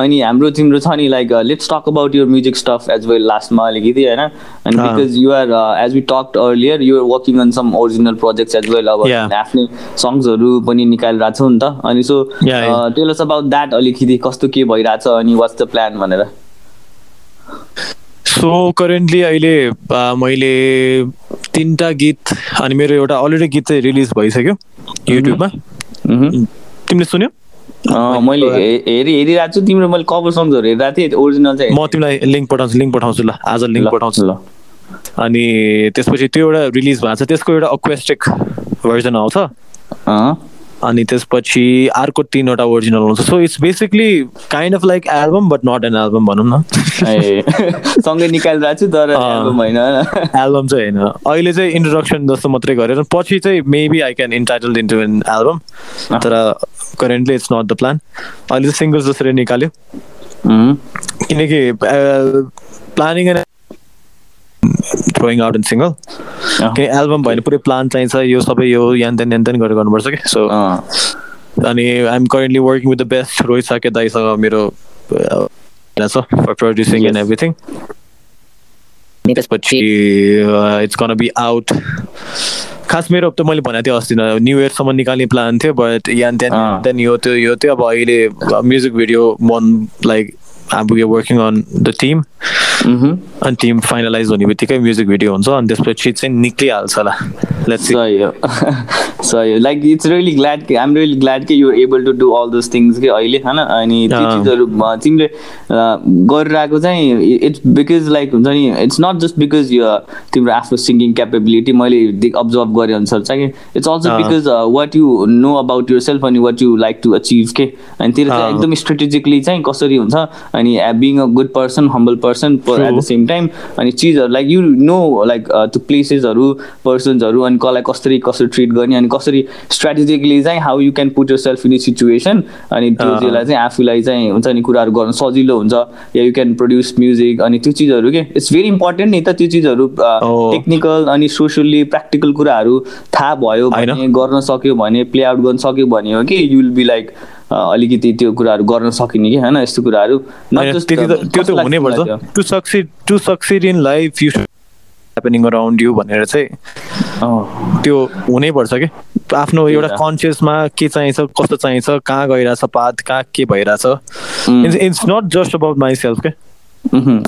Speaker 2: अनि हाम्रो तिम्रो छ नि like let's talk about your music stuff as well लास्टमा अलिकति होइन अनि। Because you are as we talked earlier you're working on some original projects as well अब. आफ्नै सङ्ग्सहरू पनि निकालिरहेको छौ नि त अनि so. Tell us about that अलिकति कस्तो के भइरहेछ अनि वाट्स द प्लान भनेर
Speaker 1: सो करेन्टली अहिले अ, मैले तिनवटा गीत अनि मेरो एउटा अलरेडी गीत चाहिँ रिलिज भइसक्यो युट्युबमा। तिमीले सुन्यो?
Speaker 2: मैले हेरि हेरिरहेको छु तिम्रो मैले कभर सङ्ग्सहरू हेरिरहेको थिएँ ओरिजिनल चाहिँ
Speaker 1: म तिमीलाई लिङ्क पठाउँछु लिङ्क पठाउँछु ल आज लिङ्क पठाउँछु।
Speaker 2: ल।
Speaker 1: अनि त्यसपछि त्यो एउटा रिलिज भएको छ त्यसको एउटा अक्वेस्टिक भर्जन आउँछ। अनि त्यसपछि अर्को तिनवटा ओरिजिनल आउँछ so it's basically kind of like album but not an album भनौँ न।
Speaker 2: सँगै निकालिरहेको छु तर। एल्बम होइन
Speaker 1: एल्बम चाहिँ होइन। अहिले चाहिँ इन्ट्रोडक्सन जस्तो मात्रै गरेर पछि चाहिँ maybe I can entitle into an album तर currently it's not the plan अहिले चाहिँ सिङ्गल्स जसरी निकाल्यो। किनकि planning and throwing out in single किन एल्बम भयो भने पुरै प्लान चाहिन्छ यो सबै यो यान त्यहाँ यान त्यहाँ गरेर गर्नुपर्छ कि? सो अनि I'm currently working with the best Rohit Sake दाईसँग मेरो छ फर प्रड्युसिङ एन्ड. एभ्रिथिङ त्यसपछि इट्स कन बी आउट खास मेरो त मैले भनेको थिएँ अस्ति न्यु इयरसम्म निकाल्ने प्लान थियो बट यान त्यहाँ
Speaker 2: अँ।
Speaker 1: त्यहाँ यो त्यो यो त्यो अब अहिले म्युजिक भिडियो मन लाइक अब we working on the team. अनि टिम फाइनलाइज हुने बित्तिकै म्युजिक भिडियो हुन्छ अनि त्यसपछि चाहिँ निक्लिहाल्छ होला
Speaker 2: सही हो सही हो लाइक इट्स रियली ग्ल्याड कि आइम रियली ग्ल्याड कि you're able to do all those things कि अहिले होइन अनि त्यो। चिजहरू तिमीले गरिरहेको चाहिँ इट्स बिकज लाइक हुन्छ नि इट्स नट जस्ट बिकज यो तिम्रो आफ्नो सिङ्गिङ क्यापेबिलिटी मैले अब्जर्भ गरे अनुसार चाहिँ it's also. Because what you know about your self अनि what you like to achieve के अनि चाहिँ
Speaker 1: अँ।
Speaker 2: एकदम स्ट्रेटेजिकली चाहिँ कसरी हुन्छ अनि being a good person humble person at the. Same time अनि चिजहरू लाइक यु नो लाइक त्यो प्लेसेसहरू पर्सन्सहरू अनि कसलाई कसरी कसरी ट्रिट गर्ने अनि कसरी स्ट्राटेजिकली चाहिँ how you can put your self in situation अनि त्यो
Speaker 1: अँ।
Speaker 2: चिजलाई चाहिँ आफूलाई चाहिँ हुन्छ नि कुराहरू गर्न सजिलो हुन्छ या यु क्यान प्रड्युस म्युजिक अनि त्यो चिजहरू के इट्स भेरी इम्पोर्टेन्ट नि त त्यो चिजहरू
Speaker 1: Oh.
Speaker 2: टेक्निकल अनि सोसियल्ली प्र्याक्टिकल कुराहरू थाहा भयो। भने गर्न सक्यो भने प्ले आउट गर्न सक्यो भने हो कि यु विल बी लाइक अलिकति त्यो कुराहरू गर्न सकिने कि होइन? यस्तो कुराहरू।
Speaker 1: त्यो त हुनैपर्छ।
Speaker 2: तिमीलाई त्यो?
Speaker 1: To succeed to succeed in life you happening around you भनेर चाहिँ त्यो हुनैपर्छ कि? आफ्नो एउटा। कन्सियसमा के चाहिन्छ कस्तो चाहिन्छ कहाँ गइरहेछ पाथ कहाँ के भइरहेछ। It's it's not just about my self के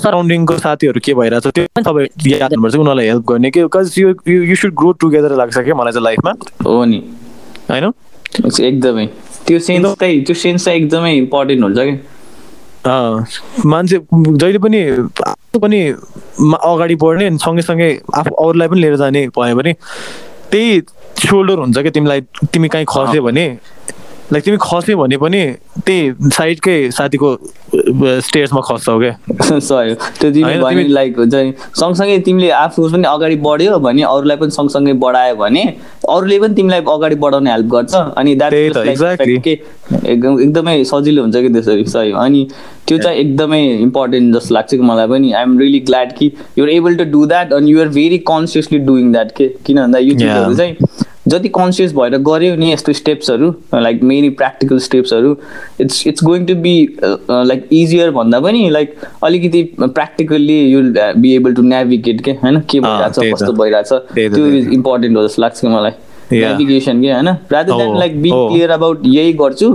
Speaker 1: सराउन्डिङको साथीहरू के भइरहेछ त्यो पनि तपाईँ याद गर्नुपर्छ उनीहरूलाई हेल्प गर्ने कि because you you should grow together लाग्छ क्या मलाई चाहिँ लाइफमा
Speaker 2: हो नि।
Speaker 1: होइन?
Speaker 2: एकदमै। त्यो सेन्स चाहिँ त्यो सेन्स चाहिँ एकदमै इम्पोर्टेन्ट हुन्छ कि
Speaker 1: मान्छे जहिले पनि आफू पनि अगाडि बढ्ने अनि सँगैसँगै आफू अरूलाई पनि लिएर जाने भयो भने त्यही सोल्डर हुन्छ क्या तिमीलाई तिमी कहीँ खस्यो भने। लाइक तिमी खस्यो भने पनि त्यही साइडकै साथीको स्टेयर्समा खस्छौ क्या
Speaker 2: सही त्यो तिमी लाइक हुन्छ नि सँगसँगै तिमीले आफू पनि अगाडि बढ्यो भने अरूलाई पनि सँगसँगै बढायो भने अरूले पनि तिमीलाई अगाडि बढाउन हेल्प गर्छ। अनि एकदम एकदमै सजिलो हुन्छ कि त्यसरी? सही अनि त्यो चाहिँ एकदमै इम्पोर्टेन्ट जस्तो लाग्छ कि मलाई पनि। आइएम रियली ग्ल्याड कि you're able to do that अनि you're very consciously doing that के? किन भन्दा यो. चिजहरू चाहिँ जति कन्सियस भएर गऱ्यो नि यस्तो स्टेप्सहरू like many practical स्टेप्सहरू it's it's going to be like easier भन्दा पनि लाइक अलिकति practically you'll be able to navigate के होइन के भइरहेछ। कस्तो भइरहेछ त्यो
Speaker 1: त।
Speaker 2: इम्पोर्टेन्ट हो जस्तो लाग्छ कि मलाई. नेभिगेसन के होइन? Rather than
Speaker 1: Oh,
Speaker 2: like being
Speaker 1: oh.
Speaker 2: Clear about यही गर्छु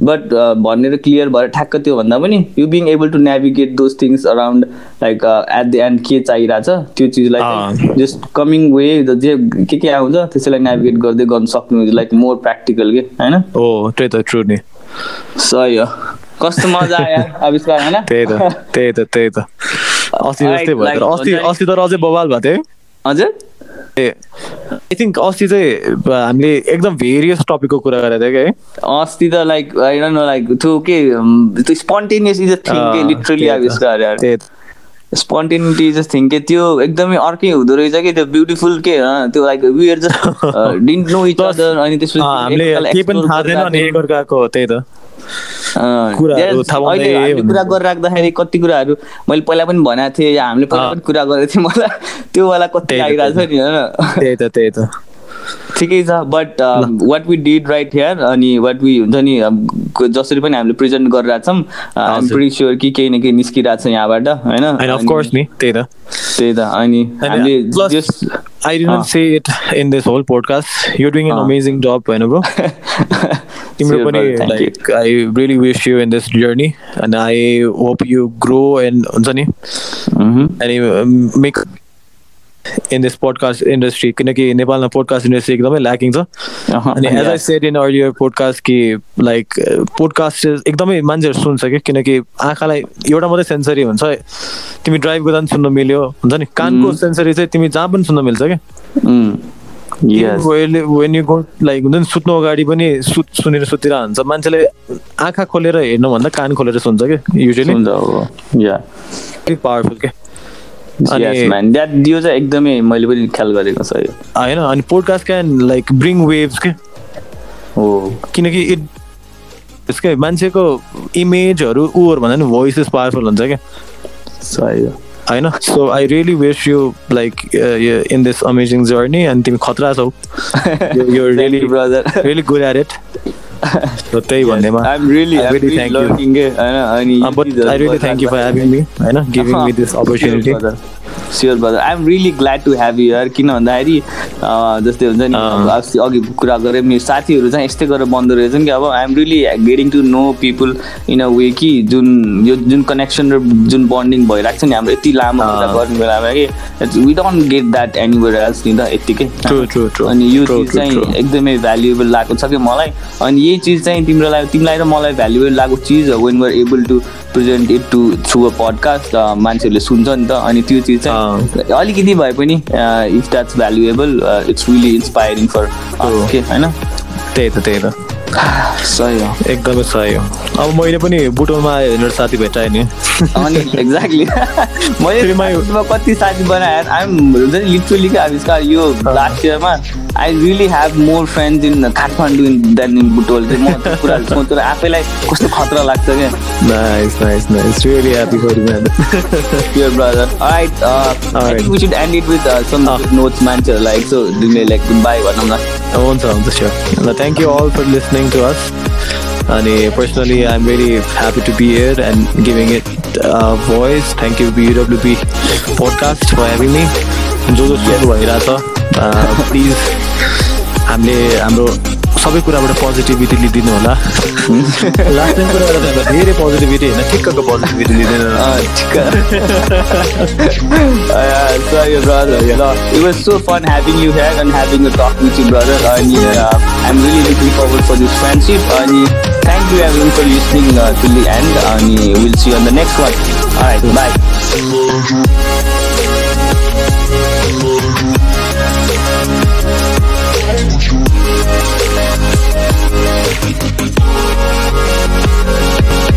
Speaker 2: बट भनेर क्लियर भएर ठ्याक्क त्यो भन्दा पनि you being able to navigate those things around like at the end के चाहिरहेछ त्यो चिजलाई। जस्ट कमिङ वे जे के के आउँछ त्यसैलाई नेभिगेट गर्दै गर्न सक्नु लाइक मोर प्र्याक्टिकल के होइन?
Speaker 1: ओ त्यही त ट्रु नि।
Speaker 2: सही हो। कस्तो मजा आयो आविष्कार होइन?
Speaker 1: त्यही त त्यही त त्यही त। अस्ति जस्तै भयो अस्ति। अस्ति तर अझै बवाल भएको थियो
Speaker 2: हजुर?
Speaker 1: आई थिङ्क अस्ति चाहिँ हामीले एकदम भेरियस टपिकको कुरा गरेको थियो कि
Speaker 2: अस्ति त like I don't know like त्यो के त्यो स्पोन्टेनियस इज अ थिङ के
Speaker 1: अँ,
Speaker 2: लिटरली
Speaker 1: त्यही त,
Speaker 2: आविष्कार यार।
Speaker 1: त्यही त।
Speaker 2: स्पोन्टेनिटी जस्ट थिङ के त्यो एकदमै अर्कै हुँदो रहेछ कि त्यो ब्युटिफुल के अँ, त्यो like we are just didn't know each other अनि त्यसपछि
Speaker 1: अँ, हामीले केही पनि थाहा थिएन अनि एकअर्काको त्यही त।
Speaker 2: कुरा। गरिराख्दाखेरि कति कुराहरू मैले पहिला पनि भनेको थिएँ या हामीले पहिला। पनि कुरा गरेको थियौँ मलाई त्यो वाला कति आइरहेको छ नि होइन
Speaker 1: त्यही त त्यही त
Speaker 2: ठिकै छ but what we did right here अनि वाट वी हुन्छ नि क- जसरी पनि हामीले प्रेजेन्ट गरिरहेछौँ आइम। प्रिटी स्योर कि केही न केही निस्किरहेको छ यहाँबाट होइन
Speaker 1: त्यही त
Speaker 2: त्यही त अनि हामीले जस्ट
Speaker 1: I didn't
Speaker 2: अँ।
Speaker 1: say it in this whole podcast. You're doing an
Speaker 2: अँ।
Speaker 1: amazing job, होइन bro. तिम्रो पनि like I really wish you in this journey and I hope you grow and हुन्छ नि um, make in this podcast industry किनकि नेपालमा पोडकास्ट इन्डस्ट्री एकदमै ल्याकिङ छ अनि as I. Said in earlier podcast कि लाइक पोडकास्ट एकदमै मान्छेहरू सुन्छ कि किनकि आँखालाई एउटा मात्रै सेन्सरी हुन्छ तिमी ड्राइभ गर्दा पनि सुन्न मिल्यो हुन्छ नि कानको. सेन्सरी चाहिँ तिमी जहाँ पनि सुन्न मिल्छ क्या. वेन यु गो लाइक हुन्छ नि सुत्नु अगाडि पनि सुत सुनेर सुतिर हुन्छ। मान्छेले आँखा खोलेर हेर्नुभन्दा कान खोलेर सुन्छ कि युजली पावरफुल के?
Speaker 2: चाहिँ एकदमै मैले पनि ख्याल गरेको छ यो।
Speaker 1: होइन अनि podcast can like bring waves के?
Speaker 2: हो।
Speaker 1: किनकि इट मान्छेको इमेजहरू उहरू भन्दा नि भोइस इज पावरफुल हुन्छ क्या
Speaker 2: सही हो।
Speaker 1: होइन so I really wish you like in this amazing journey अनि तिमी खतरा छौ यो really
Speaker 2: brother
Speaker 1: really good at it so त्यही भन्नेमा
Speaker 2: अनि
Speaker 1: I really thank you for having me होइन giving me this opportunity
Speaker 2: sure brother I am really glad to have यार किन भन्दाखेरि जस्तै हुन्छ नि अघि कुरा गरेँ मेरो साथीहरू चाहिँ यस्तै गरेर बन्दो रहेछन् कि अब I am really getting to know people in a way कि जुन यो जुन कनेक्सन र जुन बन्डिङ भइरहेको छ नि हाम्रो यति लामो कुरा। गर्ने बेलामा कि we don't get that anywhere else नि त यत्तिकै. अनि यो चिज चाहिँ. एकदमै भ्यालुएबल लागेको छ कि मलाई अनि यही चिज चाहिँ तिम्रो लागि तिमीलाई र मलाई भ्यालुएबल लागेको चिज हो when we're able to present it to through a podcast मान्छेहरूले सुन्छ नि त अनि त्यो चिज चाहिँ अलिकति भए पनि if that's valuable it's really inspiring for. के होइन?
Speaker 1: त्यही त त्यही त।
Speaker 2: सही हो
Speaker 1: एकदमै सही हो अब मैले पनि बुटोलमा आयो भनेर साथी भेटाएँ नि।
Speaker 2: अनि एक्ज्याक्टली मैले कति साथी बनाएँ आइम हुन्छ नि लिटरली क्या आविष्कार यो लास्ट इयरमा I really have more friends in Kathmandu in than in Butwal चाहिँ म कुराहरू सोचेर आफैलाई कस्तो खतरा लाग्छ क्या।
Speaker 1: Nice nice nice really happy for you man
Speaker 2: Dear brother. Alright, uh, I
Speaker 1: Alright.
Speaker 2: think we should end it with uh, some
Speaker 1: Ah.
Speaker 2: good notes, मान्छेहरू like so तिमीले like goodbye भनौँ न
Speaker 1: हुन्छ हुन्छ स्योर ल thank you all for listening to us अनि personally I am very happy to be here and giving it voice thank you BWB podcast for having me जो जो सुरु भइरहेछ प्लिज हामीले हाम्रो सबै कुराबाट पोजिटिभिटी लिइदिनु होला। लास्ट टाइम कुरा गर्दा त धेरै पोजिटिभिटी होइन ठिक्कको पोजिटिभिटी लिँदैन
Speaker 2: ठिक sorry brother ल it was so fun having you here and having a talk with you brother. अनि I'm really looking forward for this friendship. And thank you everyone for listening uh, till the end. And we'll see you on the next one. Alright, bye.